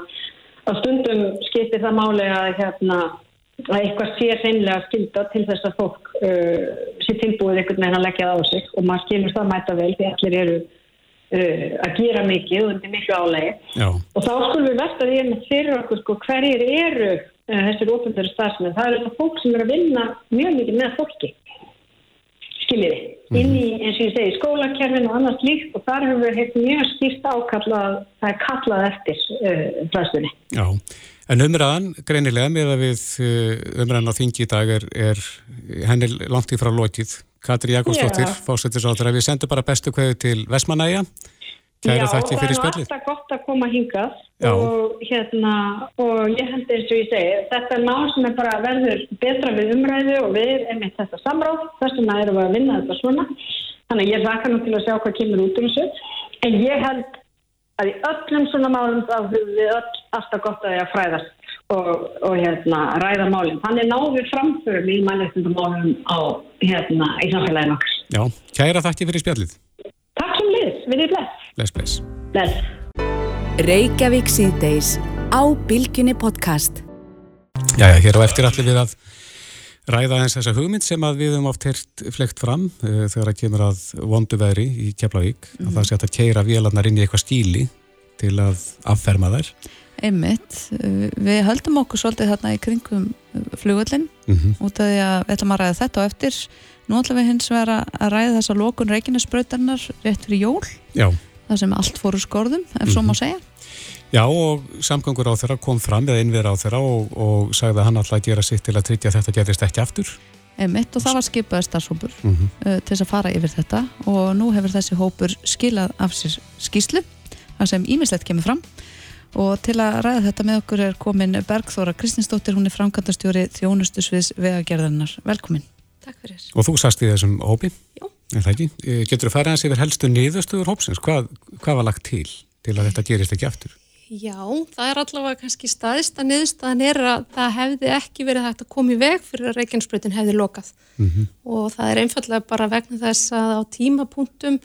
að stundum skiptir það málega að, hérna, að eitthvað sé reynlega skilda til þess að fólk uh, sé tilbúið einhvern veginn að leggja það á sig og maður skilur það mæta vel því allir eru uh, að gera mikið og undir miklu álegi. Já. Og þá skulum við versta því að fyrir okkur sko, hverjir eru uh, þessir ofendur starfsmenn. Það eru fólk sem eru að vinna mjög mikið með fólki skiljiði, mm -hmm. inn í eins og ég segi skólakerfin og annars líkt og þar hefur við heilt mjög skýrt ákallað það er kallað eftir uh, fræstunni. Já, en umræðan greinilega með að við umræðan á þingi í dag er, er henni langt í frá lótið. Katri Jakobsdóttir, fósettisáður, við sendum bara bestu kveðu til Vesmanæja Kæra þakki fyrir spjallið. Já, það er alltaf gott að koma hingað og, hérna, og ég held eins og ég segi, þetta er mál sem er bara verður betra við umræðu og við erum eitt þetta samráð, þess vegna erum við að vinna þetta svona. Þannig að ég rækka nú til að sjá hvað kemur út um þessu. En ég held að í öllum svona málum þá höfum við öll alltaf gott að ég að fræðast og, og hérna, ræða málum. Þannig náðu framförum í mælistundumálum á hérna, í samfélaginu okkur. Já, kæra þakki fyrir spjallið. Takk sem liðs, við erum bless. Bless, bless. Bless. Reykjavík síðdeis á Bilginni podcast. Jæja, hér á eftir allir við að ræða eins þessa hugmynd sem að við höfum oft hirt flegt fram uh, þegar það kemur að vondu veðri í Keflavík, mm. að það sé að keira vélarnar inn í eitthvað stíli til að afferma þær. Einmitt, við höldum okkur svolítið þarna í kringum flugvöldin mm -hmm. út af því að við ætlum að ræða þetta og eftir Nú ætlum við hins vegar að ræða þessa lókun reikinnesbröytarnar rétt fyrir jól Já. það sem allt fóru skorðum ef mm -hmm. svo má mhm. segja Já og samgangur á þeirra kom fram eða innver á þeirra og, og sagði að hann alltaf að gera sitt til að tryggja þetta gerist ekki aftur Emitt og það var skipaði starfshópur mm -hmm. uh, til þess að fara yfir þetta og nú hefur þessi hópur skilað af sér skýslu og til að ræða þetta með okkur er komin Bergþóra Kristinsdóttir, hún er framkvæmdastjóri þjónustusviðs vegagerðarnar. Velkomin Takk fyrir. Og þú sast í þessum hópi? Já. En það ekki? Eh, getur þú farið hans yfir helstu niðurstöður hópsins? Hvað, hvað var lagt til til að þetta gerist ekki aftur? Já, það er allavega kannski staðist að niðurstöðan er að það hefði ekki verið hægt að koma í veg fyrir að Reykjanesbröðin hefði lokað mm -hmm. og það er einfallega bara vegna þess að á tímapunktum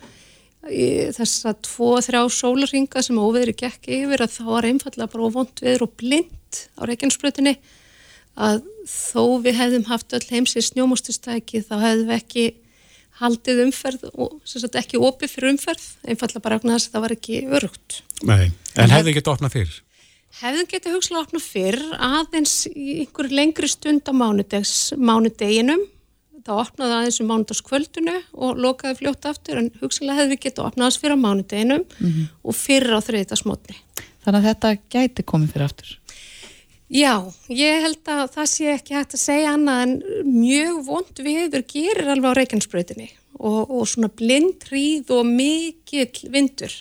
þess að tvo, þrjá sólaringa sem óveðri gekk yfir að þá var einfallega bara vond viður og blind á Reykjanesbröðinni að þó við hefðum haft öll heimsið snjómostustæki þá hefðum við ekki haldið umferð og sagt, ekki opið fyrir umferð einfallega bara okkur þess að það var ekki örugt Nei, en hefðu getið opnað fyrr? Hefðu getið hugslega opnað fyrr aðeins í einhver lengri stund á mánudeginum þá opnaði aðeins um mánudagskvöldunu og lokaði fljótt aftur en hugsalega hefðu við getið opnað aðeins fyrir á mánudeginum mm -hmm. og fyrir á þriðita smotni Þannig að þetta gæti komið fyrir aftur? Já, ég held að það sé ekki hægt að segja annað en mjög vond viður gerir alveg á Reykjanesbröðinni og, og svona blindrýð og mikill vindur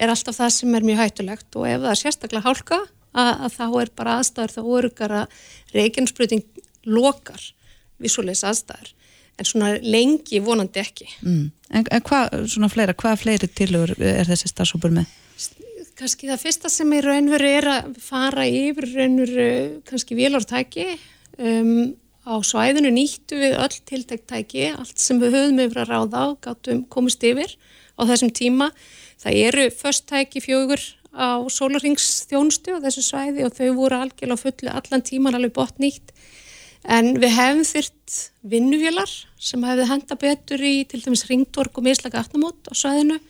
er alltaf það sem er mjög hættulegt og ef það er sérstaklega hálka að, að þá er bara aðstæður þá örgar að Reykjanesbröðin lokar visulegs aðstæður en svona lengi vonandi ekki. Mm. En, en hvað, svona fleira, hvað fleiri tilur er þessi starfsópur með? kannski það fyrsta sem í raunveru er að fara yfir raunveru kannski vélortæki um, á svæðinu nýttu við öll tiltæktæki, allt sem við höfum yfir að ráða og gáttum komist yfir á þessum tíma. Það eru förstæki fjögur á sólarringsþjónustu á þessu svæði og þau voru algjörlega fulli allan tíman alveg bort nýtt en við hefum þyrt vinnufélar sem hefði henda betur í til dæmis ringtork og mislaka aftamót á svæðinu.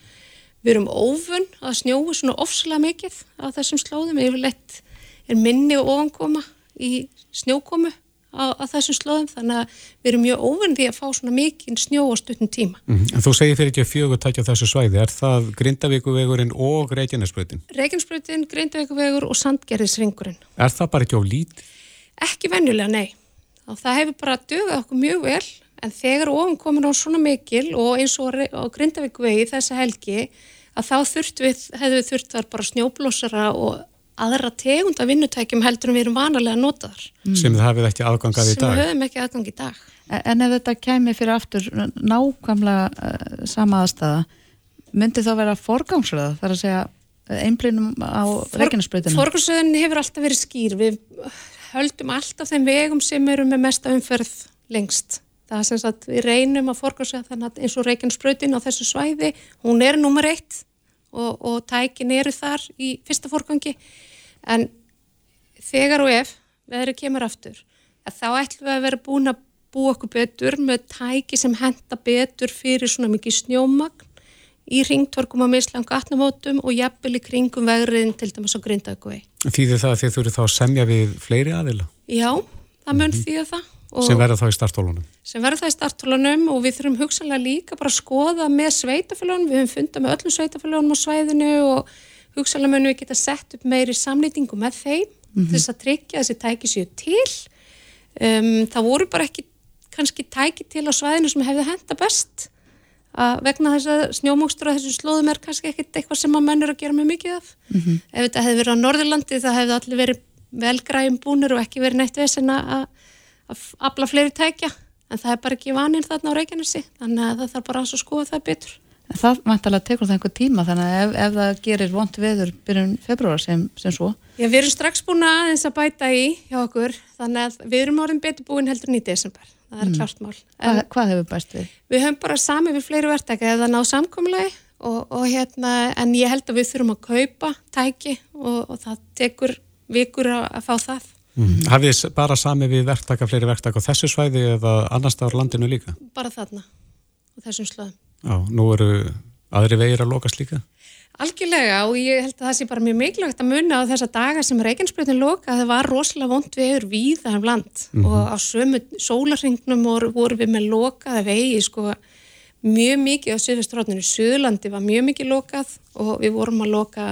Við erum ófun að snjóu svona ofslega mikið á þessum slóðum, yfirleitt er minni og ofankoma í snjókomu á, á þessum slóðum þannig að við erum mjög ófun því að fá svona mikið snjó á stuttum tíma. Mm -hmm. En þú segir fyrir ekki að fjögur takja þessu svæði, er það Grindavíkuvegurinn og Reykjanesbröðin? Reykjanesbröðin, Grindavíkuvegur og Sandgerðisringurinn. Er það bara ekki á lít? Ekki venjulega, nei og það hefur bara dögðað okkur mjög vel en þegar ofan komin á svona mikil og eins og á Grindavíkvegi þessa helgi að þá þurft við, hefðu við þurft þar bara snjóblósara og aðra tegunda vinnutækjum heldur en við erum vanalega að nota þar. Mm. Sem þið hafið ekki aðgangað í dag. Sem við höfum ekki aðgang í dag. En, en ef þetta kemi fyrir aftur nákvæmlega uh, sama aðstæða, myndi þá vera forgangsröða þar að segja einblínum á For, reikinnarspröytinu? Forgangsröðin hefur alltaf verið skýr. Við höldum alltaf þeim vegum sem eru með mesta umferð lengst. Það er sem sagt, við reynum að forgangsröða þannig að eins og reikinnarspröytin á þessu svæði, hún er nummer eitt og, og tækin eru þar í fyrsta forgangi. En þegar og ef veðri kemur aftur þá ætlum við að vera búin að búa okkur betur með tæki sem henda betur fyrir svona mikið snjómagn í ringtorkum á mislanga 18 mótum og jafnvel í kringum vegriðin til dæmis á Grindaugvei. Þýðir það að þið þurfið þá að semja við fleiri aðila? Já, það mun mm -hmm. þýða það. Sem verður þá í startólunum? Sem verður það í startólunum og við þurfum hugsanlega líka bara að skoða með sveitafélagum, við höfum fundað með öllum sveitafélagunum á svæðinu og hugsanlega munum við geta sett upp meiri samlýtingu með þeim mm -hmm. þess að tryggja þessi tæki séu til um, það voru bara ekki kannski tæki til á svæðinu sem hefði henda best að vegna þess að snjómókstur á þessum slóðum er kannski ekkit eitthvað sem að mennur að gera mjög mikið af. Mm -hmm. ef þetta hefði verið á Norðurlandi það hefði allir verið velgræðum búnir og ekki verið neitt vesen að afla fleiri tækja. En það er bara ekki vaninn þarna á Reykjanesi þannig að það þarf bara að skoða það betur. Það vantalega tekur það einhver tíma þannig að ef, ef það gerir vond veður byrjun februar sem, sem svo. Já, við erum strax búin aðeins að bæta í hjá okkur, þannig að við erum orðin betur búin heldur nýtt desember, það er mm. klart mál Hva, Hvað hefur bæst við? Við höfum bara sami við fleiri verktæki eða náð samkomlega og, og hérna en ég held að við þurfum að kaupa tæki og, og það tekur vikur að, að fá það mm. Hafið þið bara sami við verktæka, fleiri verktæka á þessu svæði eða annars staðar landinu líka? Bara þarna, á þessum slöðum Já, nú eru aðri vegir að lokast líka? Algjörlega og ég held að það sé bara mjög mikilvægt að munna á þessa daga sem Reykjanesbreytin loka það var rosalega vond vegur við það um land mm -hmm. og á sömu sólarringnum voru, við með lokaða vegi sko mjög mikið á Suðvestrótninu, Suðlandi var mjög mikið lokað og við vorum að loka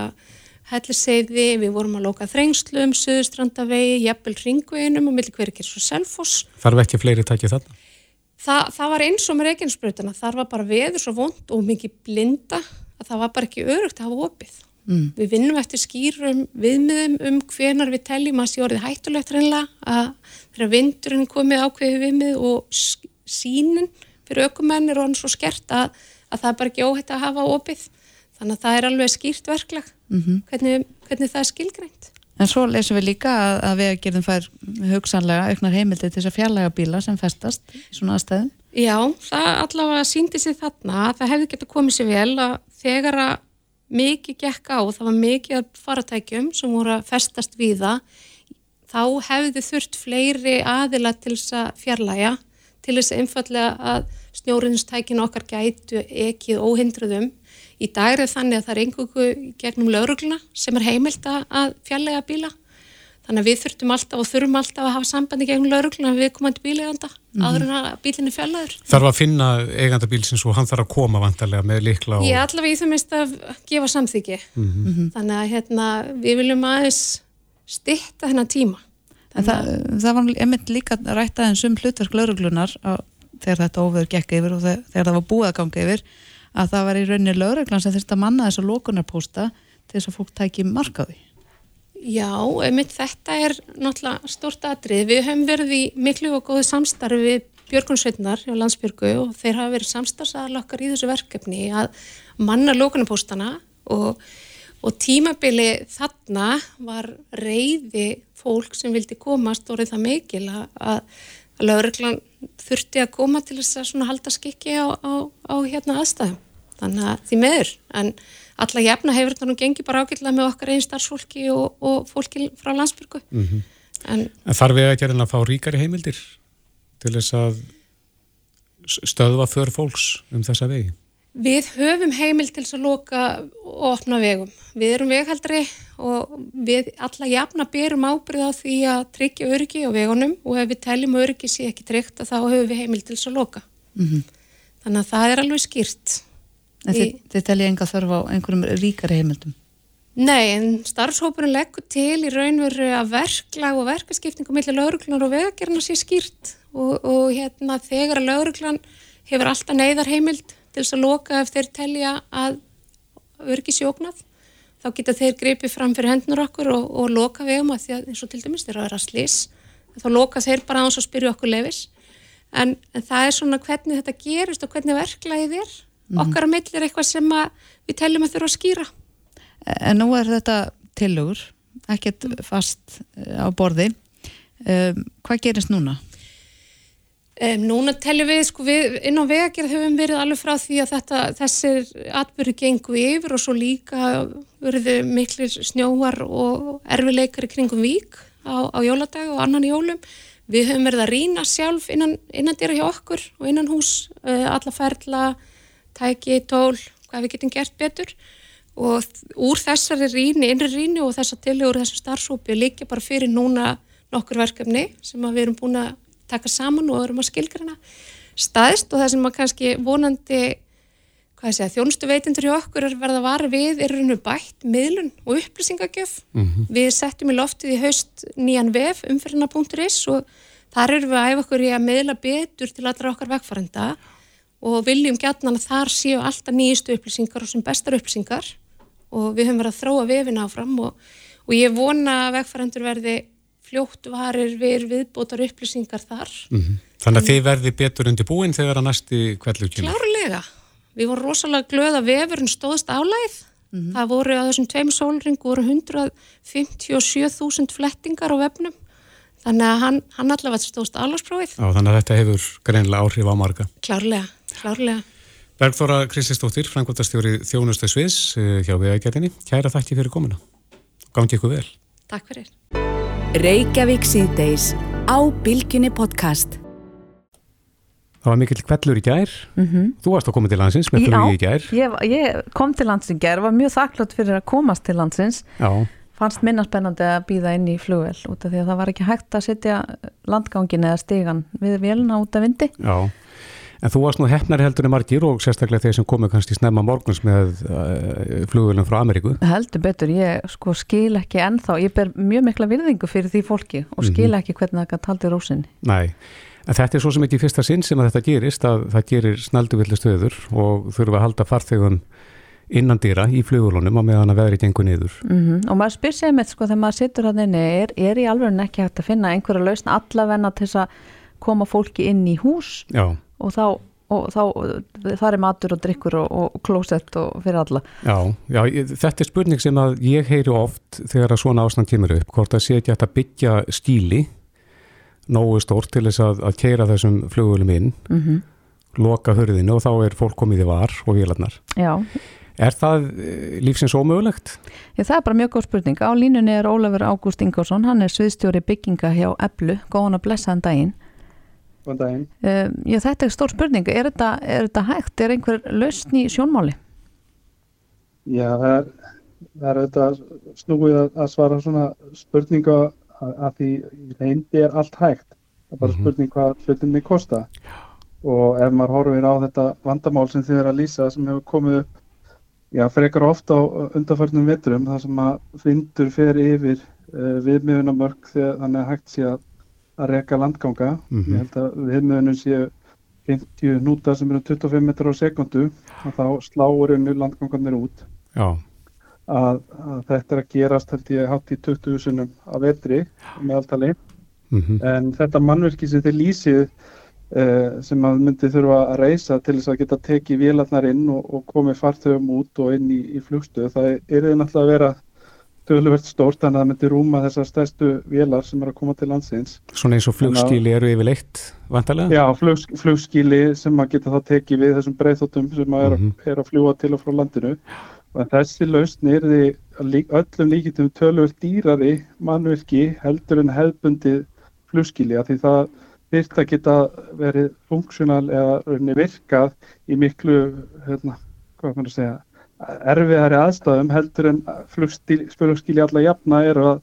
helliseiði, við vorum að loka þrengslum, Suðustrandavegi, jafnvel ringveginum og millir hverjir svo selfos. Þarf ekki fleiri tækið þarna? Það, það var eins og með Reykjanesbröðuna, þar var bara veður svo vond og mikið blinda að það var bara ekki örugt að hafa opið. Mm. Við vinnum eftir skýrum viðmiðum um hvenar við teljum að sé orðið hættulegt reynilega að þegar vindurinn komið ákveði viðmið og sínin fyrir ökumenn er orðin svo skert að, að það er bara ekki óhætt að hafa opið. Þannig að það er alveg skýrt verklag mm -hmm. hvernig, hvernig það er skilgreint. En svo lesum við líka að, að við gerðum fær hugsanlega auknar heimildi til þess að fjarlæga bíla sem festast í svona aðstæðum. Já, það allavega síndi sig þarna að það hefði gett að komið sér vel að þegar að mikið gekk á, það var mikið faratækjum sem voru að festast við það, þá hefði þurft fleiri aðila til þess að fjarlæga, til þess að einfallega að snjóriðnstækinu okkar gætu ekkið óhindruðum Í dag er þannig að það er einhverju gegnum laurugluna sem er heimilt að fjallega bíla. Þannig að við þurftum alltaf og þurfum alltaf að hafa sambandi gegnum laurugluna við komandi bíleganda mm -hmm. áður en að bílinni fjallaður. Þarf að finna eiganda bílsins og hann þarf að koma vantarlega með likla og... Ég allavega í það minnst að gefa samþyggi. Mm -hmm. Þannig að hérna, við viljum aðeins stitta þennan tíma. Það, það var einmitt líka rætt aðeins um hlutverk lauruglunar þegar þetta óveður gekk yfir og þegar það var búið að ganga yfir að það var í rauninni lögreglan sem þurfti að manna þess að lókunarpósta til þess að fólk tæki markaði. Já, einmitt þetta er náttúrulega stort atrið. Við höfum verið í miklu og góðu samstarfi við Björgunsveitnar hjá Landsbjörgu og þeir hafa verið samstarfsaðalokkar í þessu verkefni að manna lókunarpóstana og, og tímabili þarna var reyði fólk sem vildi komast orðið það mikil að lauruglan þurfti að koma til þess að svona halda skikki á, á, á hérna aðstæðum þannig að því meður en alla jafna hefur þetta nú gengið bara ágætlega með okkar einn starfsfólki og, og fólki frá landsbyrgu mm -hmm. en, en þarf við gera að fá ríkari heimildir til þess að stöðva för fólks um þessa vegi? Við höfum heimil til að loka og opna vegum. Við erum veghaldri og við alla jafna berum ábyrð á því að tryggja öryggi á vegunum og ef við teljum öryggi sé ekki tryggt þá höfum við heimil til að loka. Mm -hmm. Þannig að það er alveg skýrt. En þið, þið teljið enga þörf á einhverjum ríkari heimildum? Nei, en starfshópurinn leggur til í raunveru að verklag og verkaskiptingum millir lauruglunar og vegagerna sé skýrt og, og hérna þegar að lauruglan hefur alltaf neyðar heimild til þess að loka ef þeir telja að örgi sjóknað þá geta þeir greipið fram fyrir hendur okkur og, og loka vegum að því að eins og til dæmis þeir að slís þá loka þeir bara á þess að spyrja okkur lefis en, en það er svona hvernig þetta gerist og hvernig verklaðið er mm. okkar að millir eitthvað sem við teljum að þurfa að skýra En nú er þetta tilugur ekkert fast eh, á borði um, hvað gerist núna? Um, núna teljum við, sko, við inn á vegagerð höfum verið alveg frá því að þetta, þessir atbyrju gengu yfir og svo líka verið miklir snjóar og erfileikari kringum vík á, á jóladag og annan jólum. Við höfum verið að rína sjálf innan, innan dýra hjá okkur og innan hús, uh, alla ferla, tæki, tól, hvað við getum gert betur og úr þessari ríni, innri ríni og þessar tilhugur þessum starfsópi líka bara fyrir núna nokkur verkefni sem við erum búin að taka saman og erum að skilgrana staðist og það sem að kannski vonandi segja, þjónustu veitindur hjá okkur er verða var við, er raun og bætt miðlun og upplýsingagjöf mm -hmm. við settum í loftið í haust nýjan vef umferðina.is og þar erum við að æfa okkur í að miðla betur til allra okkar vegfærenda og viljum gætna að þar séu alltaf nýjistu upplýsingar og sem bestar upplýsingar og við höfum verið að þróa vefin áfram og, og ég vona að vegfærendur verði fljótt varir við viðbótar upplýsingar þar. Mm -hmm. Þannig að þið verði betur undir búin þegar að næsti kveldu kynna? Klárlega. Við vorum rosalega glöð að vefurinn stóðst álæð. Mm -hmm. Það voru á þessum tveim sólring voru 157.000 flettingar á vefnum. Þannig að hann, hann allavega stóðst álægsprófið. Já, þannig að þetta hefur greinlega áhrif á marga. Klárlega, klárlega. Bergþóra Krististóttir, frangvöldastjóri Þjónustu Sviðs eh, hjá Vegagerðinni. Kæra þakki fyrir komina. Gangi ykkur vel. Takk fyrir. Reykjavík síðdeis á Bilginni podcast. Það var mikill kvellur í gær. Mm -hmm. Þú varst að koma til landsins með flugi í gær. Já, ég kom til landsins í gær, var mjög þakklátt fyrir að komast til landsins. Já. Fannst minna spennandi að býða inn í flugvel út af því að það var ekki hægt að setja landgangin eða stegan við velna út af vindi. Já. En þú varst nú hefnar heldur en margir og sérstaklega þeir sem komu kannski snemma morguns með uh, flugvölum frá Ameríku. Heldur betur, ég sko skil ekki ennþá, ég ber mjög mikla virðingu fyrir því fólki og skil mm -hmm. ekki hvernig það taldi rósinni. Nei, en þetta er svo sem ekki fyrsta sinn sem að þetta gerist, að það gerir snalduvillu stöður og þurfum að halda farþegum innan dýra í flugvölunum á meðan að veðri gengur niður. Mm -hmm. Og maður spyr sér með sko þegar maður sittur hann inni, er, er í alveg ekki hægt að finna einhverja lausna allavegna til að koma fólki inn í hús? Já og þá og þá, það er matur og drikkur og, og klósett og fyrir alla já, já, þetta er spurning sem að ég heyri oft þegar að svona ástand kemur upp hvort að setja þetta byggja stíli nógu stórt til þess að, að keira þessum flugulum inn mm -hmm. loka hörðinu og þá er fólk komið í var og vélarnar Já Er það eh, lífsins ómögulegt? Já, það er bara mjög góð spurning. Á línunni er Ólafur Ágúst Ingórsson, hann er sviðstjóri bygginga hjá Eblu, góðan að blessa hann daginn. Um, já, þetta er stór spurning. Er þetta, er þetta hægt? Er einhver lausn í sjónmáli? Já, það er, það er auðvitað snúið að, að svara svona spurninga að, að því reyndi er allt hægt. Það er bara mhm. spurning hvað hlutinni kosta. Og ef maður horfir á þetta vandamál sem þið er að lýsa sem hefur komið upp já, frekar ofta á undarförnum vitrum þar sem að vindur fer yfir uh, viðmiðunamörk þegar þannig að hægt sé að að reyka landganga. Mm -hmm. Ég held að viðmöðunum séu 50 núta sem eru 25 metrar á sekundu og þá sláur unnu landgangarnir út. Að, að þetta er að gerast held ég hátt í 20 sunum af vetri meðaltali. Mm -hmm. En þetta mannverki sem þið lýsið eh, sem að myndi þurfa að reysa til þess að geta tekið vélarnar inn og, og komið farþögum út og inn í, í flugstöðu, það er þið náttúrulega að vera töluvert stórt þannig að það myndi rúma þessar stærstu vélar sem er að koma til landsins. Svona eins og flugskíli eru yfirleitt vantarlega? Já, flug, flugskíli sem að geta þá tekið við þessum breyþóttum sem að er, mm -hmm. er að fljúa til og frá landinu og þessi lausn er því öllum líkitum töluvert dýrari mannverki heldur en hefbundið flugskíli að því það þyrst að geta verið funksjonal eða virkað í miklu hérna, hvað kannu segja erfiðari aðstæðum heldur en flugskíli alla jafna er að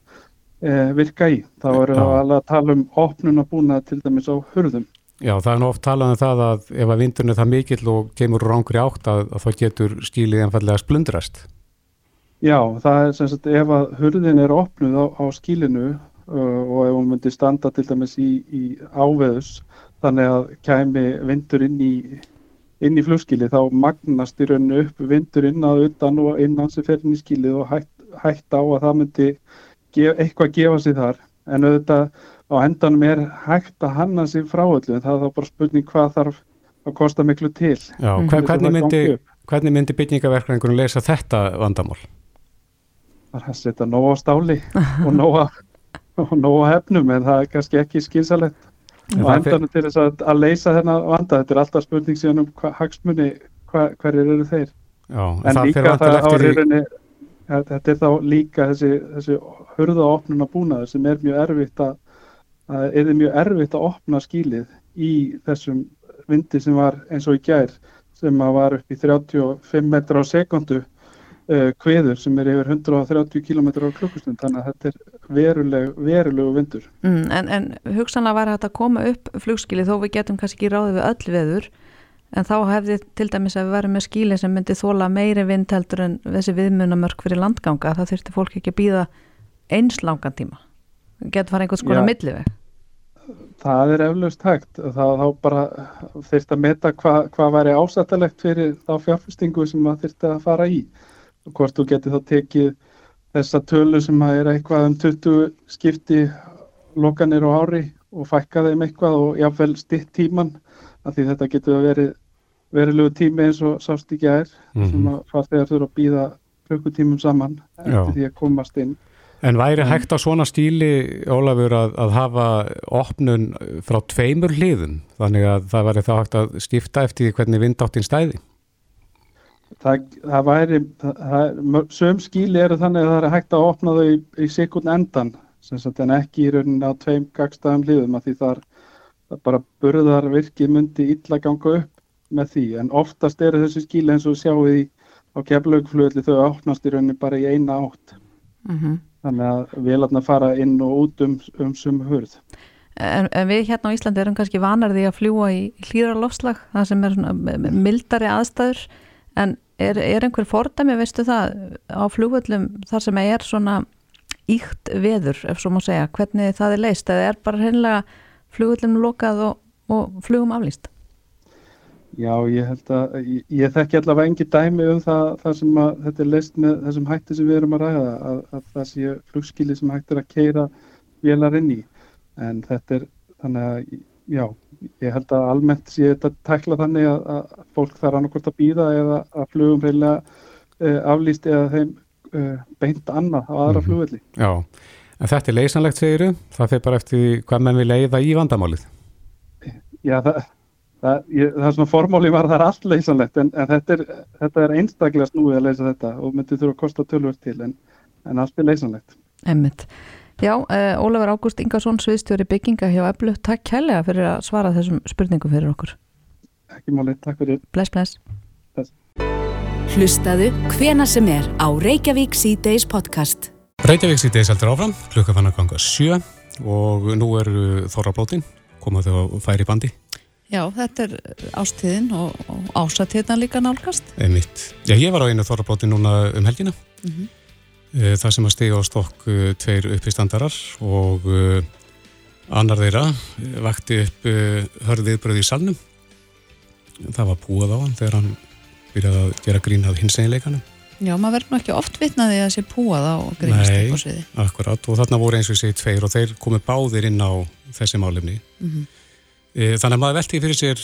e, virka í. Þá erum við alveg að tala um opnun að búna til dæmis á hurðum. Já, það er nú oft talað um það að ef að vindurinn er það mikill og kemur úr ángri átt að, að þá getur skílið einfallega splundrast. Já, það er sem sagt ef að hurðin er opnuð á, á skílinu uh, og ef hún myndi standa til dæmis í, í áveðus þannig að kæmi vindur inn í inn í flugskili þá magnast í rauninu upp vindur inn að utan og innan sem fer inn í skilið og hætt, hætt á að það myndi gef, eitthvað gefa sig þar. En auðvitað á hendanum er hægt að hanna sig frá öllu en það er þá bara spurning hvað þarf að kosta miklu til. Já, hver, hvernig, myndi, hvernig myndi byggningaverkningunum leysa þetta vandamál? Það er að setja nóga stáli og nóga, nóga hefnum en það er kannski ekki skilsalett og endanum til þess að, að leysa þennan vanda, þetta er alltaf spurning síðan um hva, hagsmunni, hva, hverjir eru þeir. Já, en líka það áriðinni ja, þetta er þá líka þessi, þessi hurða og opnuna búnaður sem er mjög erfitt að, að er mjög erfitt að opna skílið í þessum vindi sem var eins og í gær sem var upp í 35 metra á sekundu uh, kveður sem er yfir 130 km á klukkustund. Þannig að þetta er veruleg, verulegu vindur. Mm, en, en hugsanlega var þetta að koma upp flugskili þó við getum kannski ekki ráðið við öll veður en þá hefði til dæmis að við varum með skíli sem myndi þóla meiri vind heldur en þessi viðmunamörk fyrir landganga það þurfti fólk ekki að býða eins langan tíma. Getur fara einhvers konar milliveg? Það er eflaust hægt. Það þá bara þurfti að meta hvað hva væri ásættalegt fyrir þá fjárfestingu sem það þurfti að fara í hvort þú getur þá tekið þessa tölu sem er eitthvað um 20 skipti lokanir á ári og fækka þeim eitthvað og jáfnvel stitt tíman af því þetta getur að verið verilegu tími eins og sást ekki að er mm -hmm. sem að farþegar þurfa að býða klukkutímum saman eftir því að komast inn En væri en, hægt á svona stíli, Ólafur, að, að hafa opnun frá tveimur hliðum þannig að það væri þá hægt að stifta eftir hvernig vindáttin stæði? Það, það væri það, söm skíli eru þannig að það er hægt að opna þau í, í sekund endan en ekki í rauninni á tveim gagstæðum hlýðum að því þar bara burðar virkið myndi illa ganga upp með því. En oftast eru þessi skíli eins og sjáum við á keflaugflöðli þau opnast í rauninni bara í eina átt. Mm -hmm. þannig að við erum að fara inn og út um, um sum hurð. En, en við hérna á Íslandi erum kannski vanarði að fljúa í hlýrarlofslag það sem er mildari aðstæður en er, er einhver fordæmi, veistu það, á flugvöldum þar sem er svona íkt veður, ef svo má segja, hvernig það er leist, eða er bara hreinlega flugvöldum lokað og, og flugum aflýst? Já, ég held að, ég, ég þekki allavega engi dæmi um það, það sem að þetta er leist með þessum hætti sem við erum að ræða, að, að það sé flugskili sem hættir að keira vélar inn í, en þetta er þannig að, já, ég held að almennt sé þetta tækla þannig að, að fólk þarf annarkort að býða eða að flugum reynilega uh, aflýst eða þeim uh, beint annað á aðra mm -hmm. flugvelli. Já, en þetta er leysanlegt segiru, það fyrir bara eftir hvað menn vil leiða í vandamálið. Já, það, það, ég, það er svona formálið var það er allt leysanlegt en, en þetta, er, þetta er einstaklega snúið að leysa þetta og myndi þurfa að kosta tölvöld til en, en allt er leysanlegt. Emmitt. Já, uh, Ólafur Ágúst Ingarsson, sviðstjóri bygginga hjá Eblu, takk kærlega fyrir að svara þessum spurningum fyrir okkur. Ekki máli, takk fyrir. Bless, bless. bless. Hlustaðu hvena sem er á Reykjavík C-Days podcast. Reykjavík C-Days heldur áfram, klukka fann að ganga sjö og nú er þorrablótin, komaðu þau að færi bandi. Já, þetta er ástíðin og, og ásatíðna líka nálgast. Einmitt. Já, ég var á einu þorrablótin núna um helgina. Mm -hmm. Eh, það sem að stiga á stokk eh, tveir uppistandarar og eh, annar þeirra vakti upp hörðiðbröð í salnum. Það var búið á hann þegar hann byrjaði að gera grínað hins einleikanum Já, maður verður nú ekki oft vitnaði að sé búið á grínastöku sviði Nei, akkurat. Og þarna voru eins og sé tveir og þeir komi báðir inn á þessi málefni. Mm -hmm. þannig að maður velti fyrir sér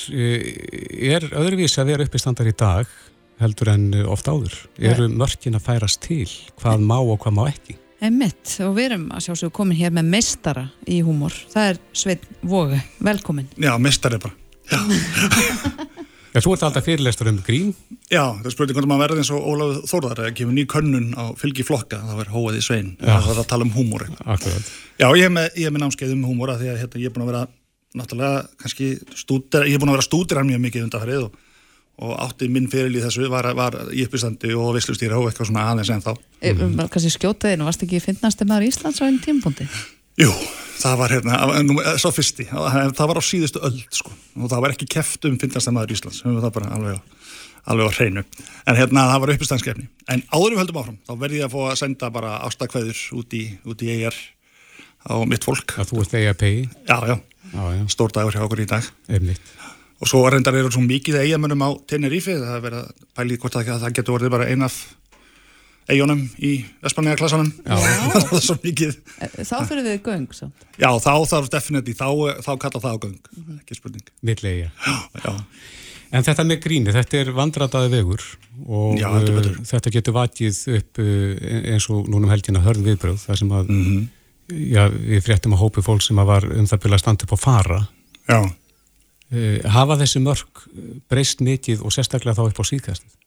er öðruvísi að vera uppistandar í dag heldur en eh, oft áður. Eru mörkin að færast til hvað má og hvað má ekki? Emmitt, og við erum að sjálfsögum komin hér með meistara í húmor. Það er Sveit Vóge, velkomin. Já, meistari bara. Já. Já, þú ert alltaf fyrirlestur um grín. Já, það er spurning hvernig maður verði eins og Ólaf Þórðar eða kemur ný könnun á fylgi flokka, þá er hóað í svein. Það er að tala um húmor. Akkurat. Já, ég hef með, með námskeið um húmor að því að hérna, ég er búin að vera, náttúrulega, kannski stúdir, ég er búin að vera stúdir hann mjög mikið undanfarið og og átti minn fyrir í þessu var, var í uppistandi og visslustýra og eitthvað svona aðeins en þá mm -hmm. Kanski skjótaðinu, varst ekki finnast maður Íslands á einn tímpundi? Jú, það var hérna, nú, svo fyrsti. Það var á síðustu öll sko. Og það var ekki keft um finnast maður Íslands. Það var bara alveg alveg á hreinu. En hérna það var uppistandskefni en áðurum höldum áfram, þá verði ég að fá að senda bara ástakveður út í, út í EIR á mitt fólk. Að þú ert EIP? Já, já, já. stór dagur hjá okkur í dag. Einmitt og svo reyndar eru svo mikið eigamönnum á Tenerife, það er verið að pæli hvort að það getur verið bara ein af eigunum í Espanega klassanum það er svo mikið. Þá fyrir við göng svo. Já, þá þarf definitíð, þá, þá kalla það á göng mm -hmm. ekki spurning. Villega En þetta með gríni, þetta er vandrataði vegur og já, uh, þetta getur vatið upp eins og núnum helgina hörð viðbröð þar sem að mm -hmm. já, við fréttum að hópi fólk sem að var um það byrja að standa upp á fara. Já. Eh, hafa þessi mörg breyst mikið og sérstaklega þá upp á síðkastið?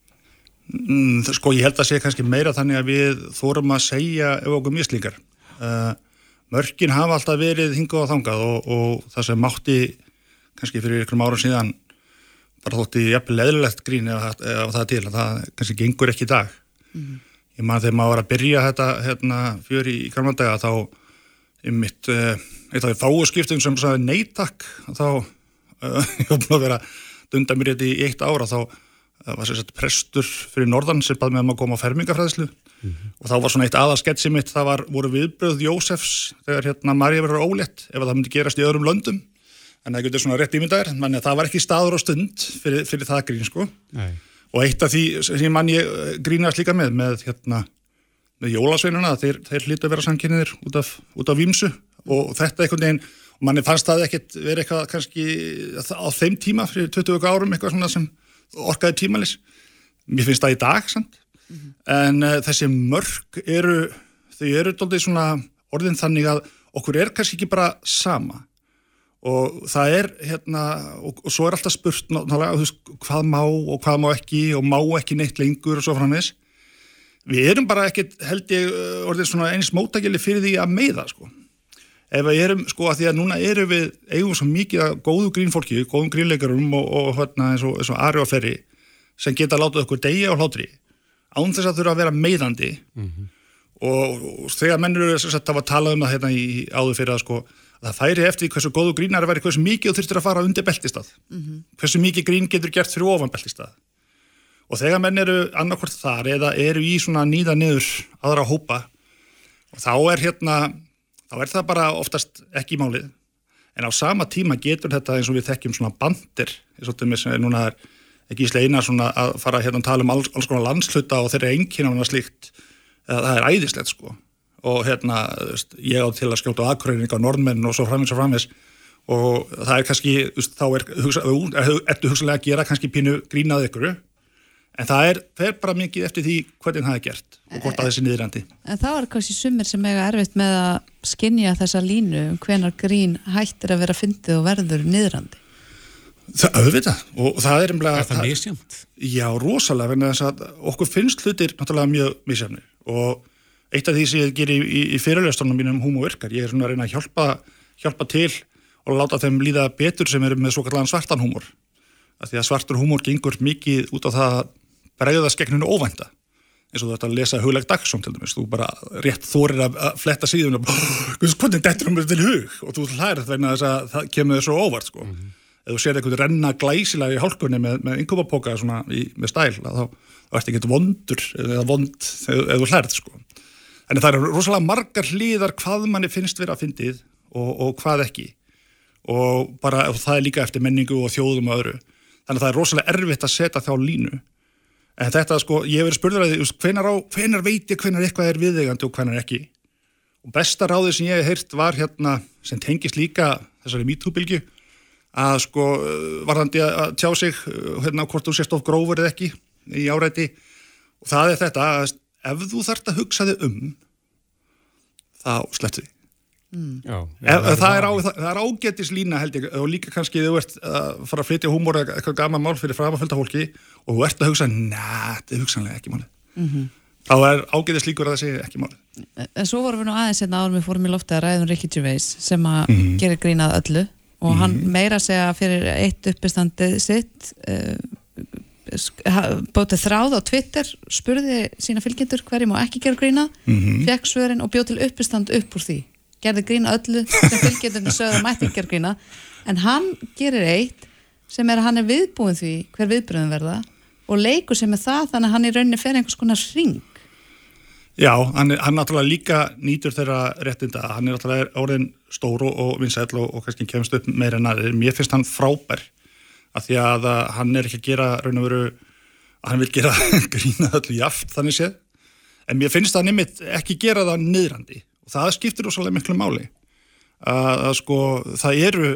Mm, sko ég held að segja kannski meira þannig að við þórum að segja ef okkur mislíkar uh, mörgin hafa alltaf verið hingað og þangað og, og það sem mátti kannski fyrir ykkur ára síðan bara þótti jafnvel leðilegt grín ef, ef það til, það kannski gengur ekki í dag mm. ég man þegar maður var að byrja þetta hérna, fjör í, í kramlandega þá í mitt eitt af því fáskiptum sem sagði neytak þá ég var búin að vera dunda mér í eitt ára þá var sér sett prestur fyrir norðan sem bað með um að koma á fermingafræðslu mm -hmm. og þá var svona eitt aðalsketsi mitt það var, voru viðbröð Jósefs þegar hérna Marja verður ólétt ef það myndi gerast í öðrum löndum en það getur svona rétt þannig að það var ekki staður og stund fyrir, fyrir það grín sko Nei. og eitt af því sem mann ég eh, grínast líka með með hérna með jólasveinuna þeir, þeir hlýttu að vera sanginniðir út af, út af výmsu og þetta einhvern veginn og manni fannst það ekkert verið eitthvað kannski á þeim tíma fyrir 20 árum eitthvað svona sem orkaði tímalis. Mér finnst það í dag mm -hmm. en uh, þessi mörg eru þau eru doldið svona orðin þannig að okkur er kannski ekki bara sama. Og það er hérna og, og svo er alltaf spurt náttúrulega veist, hvað má og hvað má ekki og má ekki neitt lengur og svo framins við erum bara ekkert held ég orðin svona eins mótagili fyrir því að meiða sko ef við erum, sko að því að núna erum við eigum svo mikið að góðu grínfólki góðum grínleikarum og, og hérna eins og, og Ari og Ferri sem geta látað okkur degja og hlátri án þess að þurfa að vera meðandi mm -hmm. og, og þegar mennur eru að það var talað um það hérna í áður fyrir að sko að það færi eftir hversu góðu grínar er verið hversu mikið þú þurftir að fara undir beltistað mm -hmm. hversu mikið grín getur gert fyrir ofan beltistað og þegar menn eru annarkvort þar eða eru í svona nýða niður aðra hópa og þá er hérna þá er það bara oftast ekki málið. En á sama tíma getur þetta eins og við þekkjum svona bandir eins og þetta er núna er ekki í sleina svona að fara hérna að tala um alls, alls konar landsluta og þeirra enginn á slíkt, það er æðislegt sko. Og hérna ég á til að skjóta á aðkröðning á norðmenn og svo framins og framins og það er kannski, þá er, ertu hugsalega að gera kannski pínu grínað ykkur En það er, fer bara mikið eftir því hvernig það er gert og hvort að þessi niðurandi. En það var kannski sumir sem eiga erfitt með að skinja þessa línu um hvenar grín hættir að vera fyndið og verður niðurandi. Það auðvitað og það er umlega... Er það misjönd? Já, rosalega, en þess að okkur finnst hlutir náttúrulega mjög misjöfni og eitt af því sem ég ger í, í, í fyrirlestunum mínum húm og virkar, ég er svona að reyna að hjálpa, hjálpa til og láta þeim líða betur sem eru með svo kallan svartan húmor. Því að svartur húmor gengur mikið út á það bregðast gegn hennu óvænta eins og þú ætti að lesa hugleg dagsum til dæmis, þú bara rétt þorir að fletta síðan og hvernig dettur um þetta til hug og þú hlærið þegar þess að það kemur þér svo óvart sko. Mm -hmm. Ef þú sér eitthvað renna glæsilega í hálkunni með, með yngöpapoka með stæl, þá ert ekki vondur eða vond ef þú hlærið sko. En það eru rosalega margar hlýðar hvað manni finnst verið að fyndið og, og hvað ekki og bara og það er líka eftir menningu og þjóðum og öðru. Þannig að það er rosalega erfitt að setja þá línu En þetta sko, ég hef verið spurður að hvenar, hvenar veit ég hvenar eitthvað er viðegandi og hvenar ekki. Og besta ráðið sem ég hef heyrt var hérna, sem tengist líka þessari MeToo-bylgu, að sko varðandi að tjá sig hérna hvort þú sést of grófur eða ekki í áræti. Og það er þetta að ef þú þart að hugsa þig um, þá slepptu því Mm. Já, já, það, það, er á, það, það er ágættis lína held ég og líka kannski þú ert að fara að flytja húmóra eitthvað gama mál fyrir framafölda fólki og þú ert að hugsa, næ, þetta er hugsanlega ekki málið mm -hmm. þá er ágættis líkur að það sé ekki málið En svo vorum við nú aðeins hérna áður við fórum í lofti að ræðum Ricky Gervais sem að mm -hmm. gerir grínað öllu og mm -hmm. hann mhm. meira segja fyrir eitt uppistandið sitt uh, bótið þráð á Twitter spurði sína fylgjendur hverjum og ekki gera grínað mhm. fekk svörin og bjóð til uppistand upp úr því gerði grína öllu sem fylgjendunni sögða mætti ger grína en hann gerir eitt sem er að hann er viðbúin því hver viðbröðum verða og leikur sem er það þannig að hann í rauninni fer einhvers konar ring Já, hann er hann náttúrulega líka nýtur þeirra réttinda, hann er náttúrulega orðin stóru og vinsæl og, og kannski kemst upp meira en aðeins, mér finnst hann frábær af því að hann er ekki að gera raun og veru, hann vil gera grína öllu jaft þannig séð. En mér finnst það nefnitt ekki gera það niðrandi og það skiptir ósvæmlega miklu máli að, að sko það eru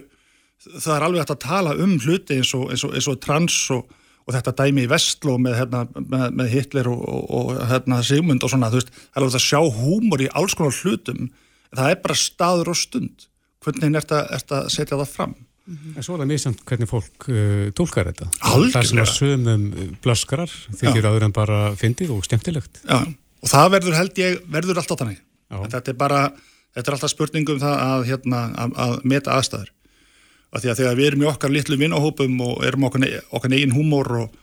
það er alveg hægt að tala um hluti eins og, eins og, eins og trans og, og þetta dæmi í vestló með, hérna, með, með Hitler og hérna, Sigmund og svona, þú veist, það er alveg að sjá húmor í alls konar hlutum það er bara staður og stund hvernig er þetta að setja það fram Mm -hmm. En svo er það samt hvernig fólk uh, tólkar þetta. Algjörlega. Það sem að sömum blöskrar þykir áður en bara fyndið og skemmtilegt. Já, og það verður held ég, verður alltaf þannig þetta er bara, þetta er alltaf spurningum það að, hérna, að, að meta aðstæður. Af því að þegar við erum í okkar litlu vinnahópum og erum okkar, okkar negin húmór og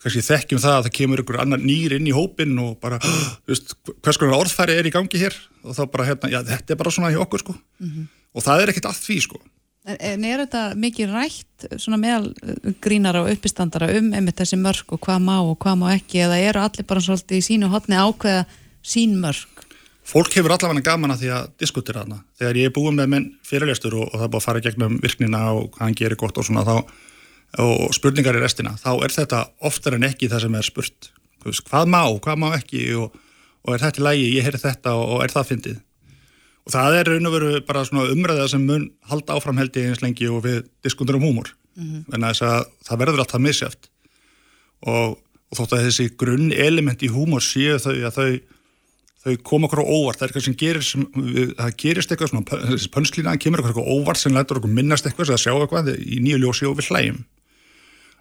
kannski þekkjum það að það kemur ykkur annar nýr inn í hópin og bara, veist, hvers konar orðfæri er í gangi hér? Og þá bara, hérna, já þetta er bara svona í okkur sko. Mm -hmm. og það er ekkit allt því sko. En er þetta mikið rætt svona meðal uh, grínara og uppistandara um einmitt þessi mörg og hvað má og hvað má ekki? Eða eru allir bara svolítið í sínu hotni ákveða sín mörg? Fólk hefur allavega gaman að því að diskutera þarna. Þegar ég er búin með minn fyrirlestur og, og það er búin að fara gegnum virknina og hvað hann gerir gott og svona þá og spurningar í restina, þá er þetta oftar en ekki það sem er spurt. Veist, hvað má, hvað má ekki og, og er þetta í lægi, ég heyri þetta og, og er það fyndið. Og það er raun og veru bara svona umræða sem mun halda áframheldi eins lengi og við diskutur um húmor. Mm -hmm. En að það verður alltaf misjæft og þótt að þessi grunn element í húmor séu þau að þau þau koma okkur á óvart, það er eitthvað sem gerir sem, það gerist eitthvað svona, þessi pönslína kemur okkur á óvart sem lætur okkur minnast eitthvað eða sjá eitthvað í nýju ljósi og við hlægjum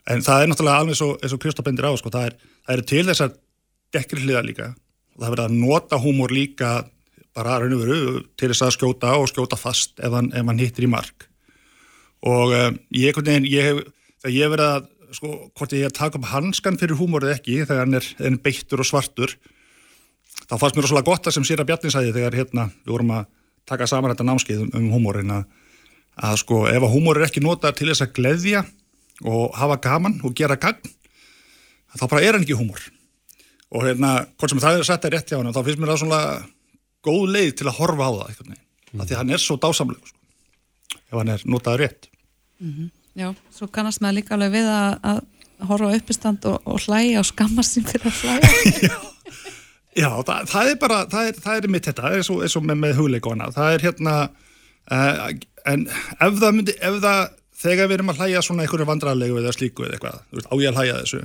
en það er náttúrulega alveg svo, eins og Kristó bendir á, sko, það er, það er til þess að dekkri hliða líka. Og það verður að nota húmor líka bara raun og veru til þess að skjóta og skjóta fast ef hann, ef hann hittir í mark. Og um, ég, veginn, ég hef, þegar ég verið að sko, hvort ég hef takað upp hanskan fyrir húmorið ekki þegar hann er, er beittur og svartur þá fannst mér svolítið gott að sem Sýra Bjarni sæði þegar hérna við vorum að taka saman þetta námskeið um, um húmórin að, að sko ef að húmór er ekki notað til þess að gleðja og hafa gaman og gera gagn þá bara er hann ekki húmór og hérna hvort sem það er sett að rétt hjá hann þá finnst mér það svona góð leið til að horfa á það eitthvað mm. því hann er svo dásamleg sko, ef hann er notað rétt mm -hmm. Já, svo kannast maður líka alveg við að, að horfa uppistand og, og hlæja og skammast sín fyrir að hlæja Já, það, það er bara, það er, það er mitt þetta, það er eins og með, með hugleikona, það er hérna, uh, en ef það myndi, ef það, þegar við erum að hlæja svona einhverju vandrarlegu eða slíku eða eitthvað, þú veist, á ég að hlæja þessu,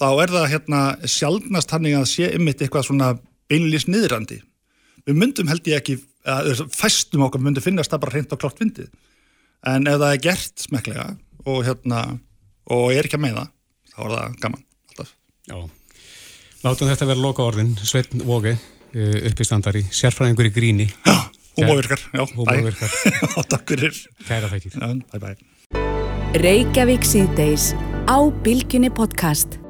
þá er það hérna sjálfnast hannig að sé ymmit eitthvað svona beinlýst niðrandi. Við myndum held ég ekki, að, fæstum okkar myndum finnast það bara hreint og klart fyndið, en ef það er gert smeklega og hérna, og er ekki að meða, þá er það gaman alltaf. Já. Látum þetta vera loka orðin, Sveitn Vóge, eh, uppistandari, sérfræðingur í gríni. Já, húmóvirkar, já, húmóvirkar. Já, takk fyrir. Kæra. Já, bye bye. Reykjavík síðdeis á Bilginni podcast.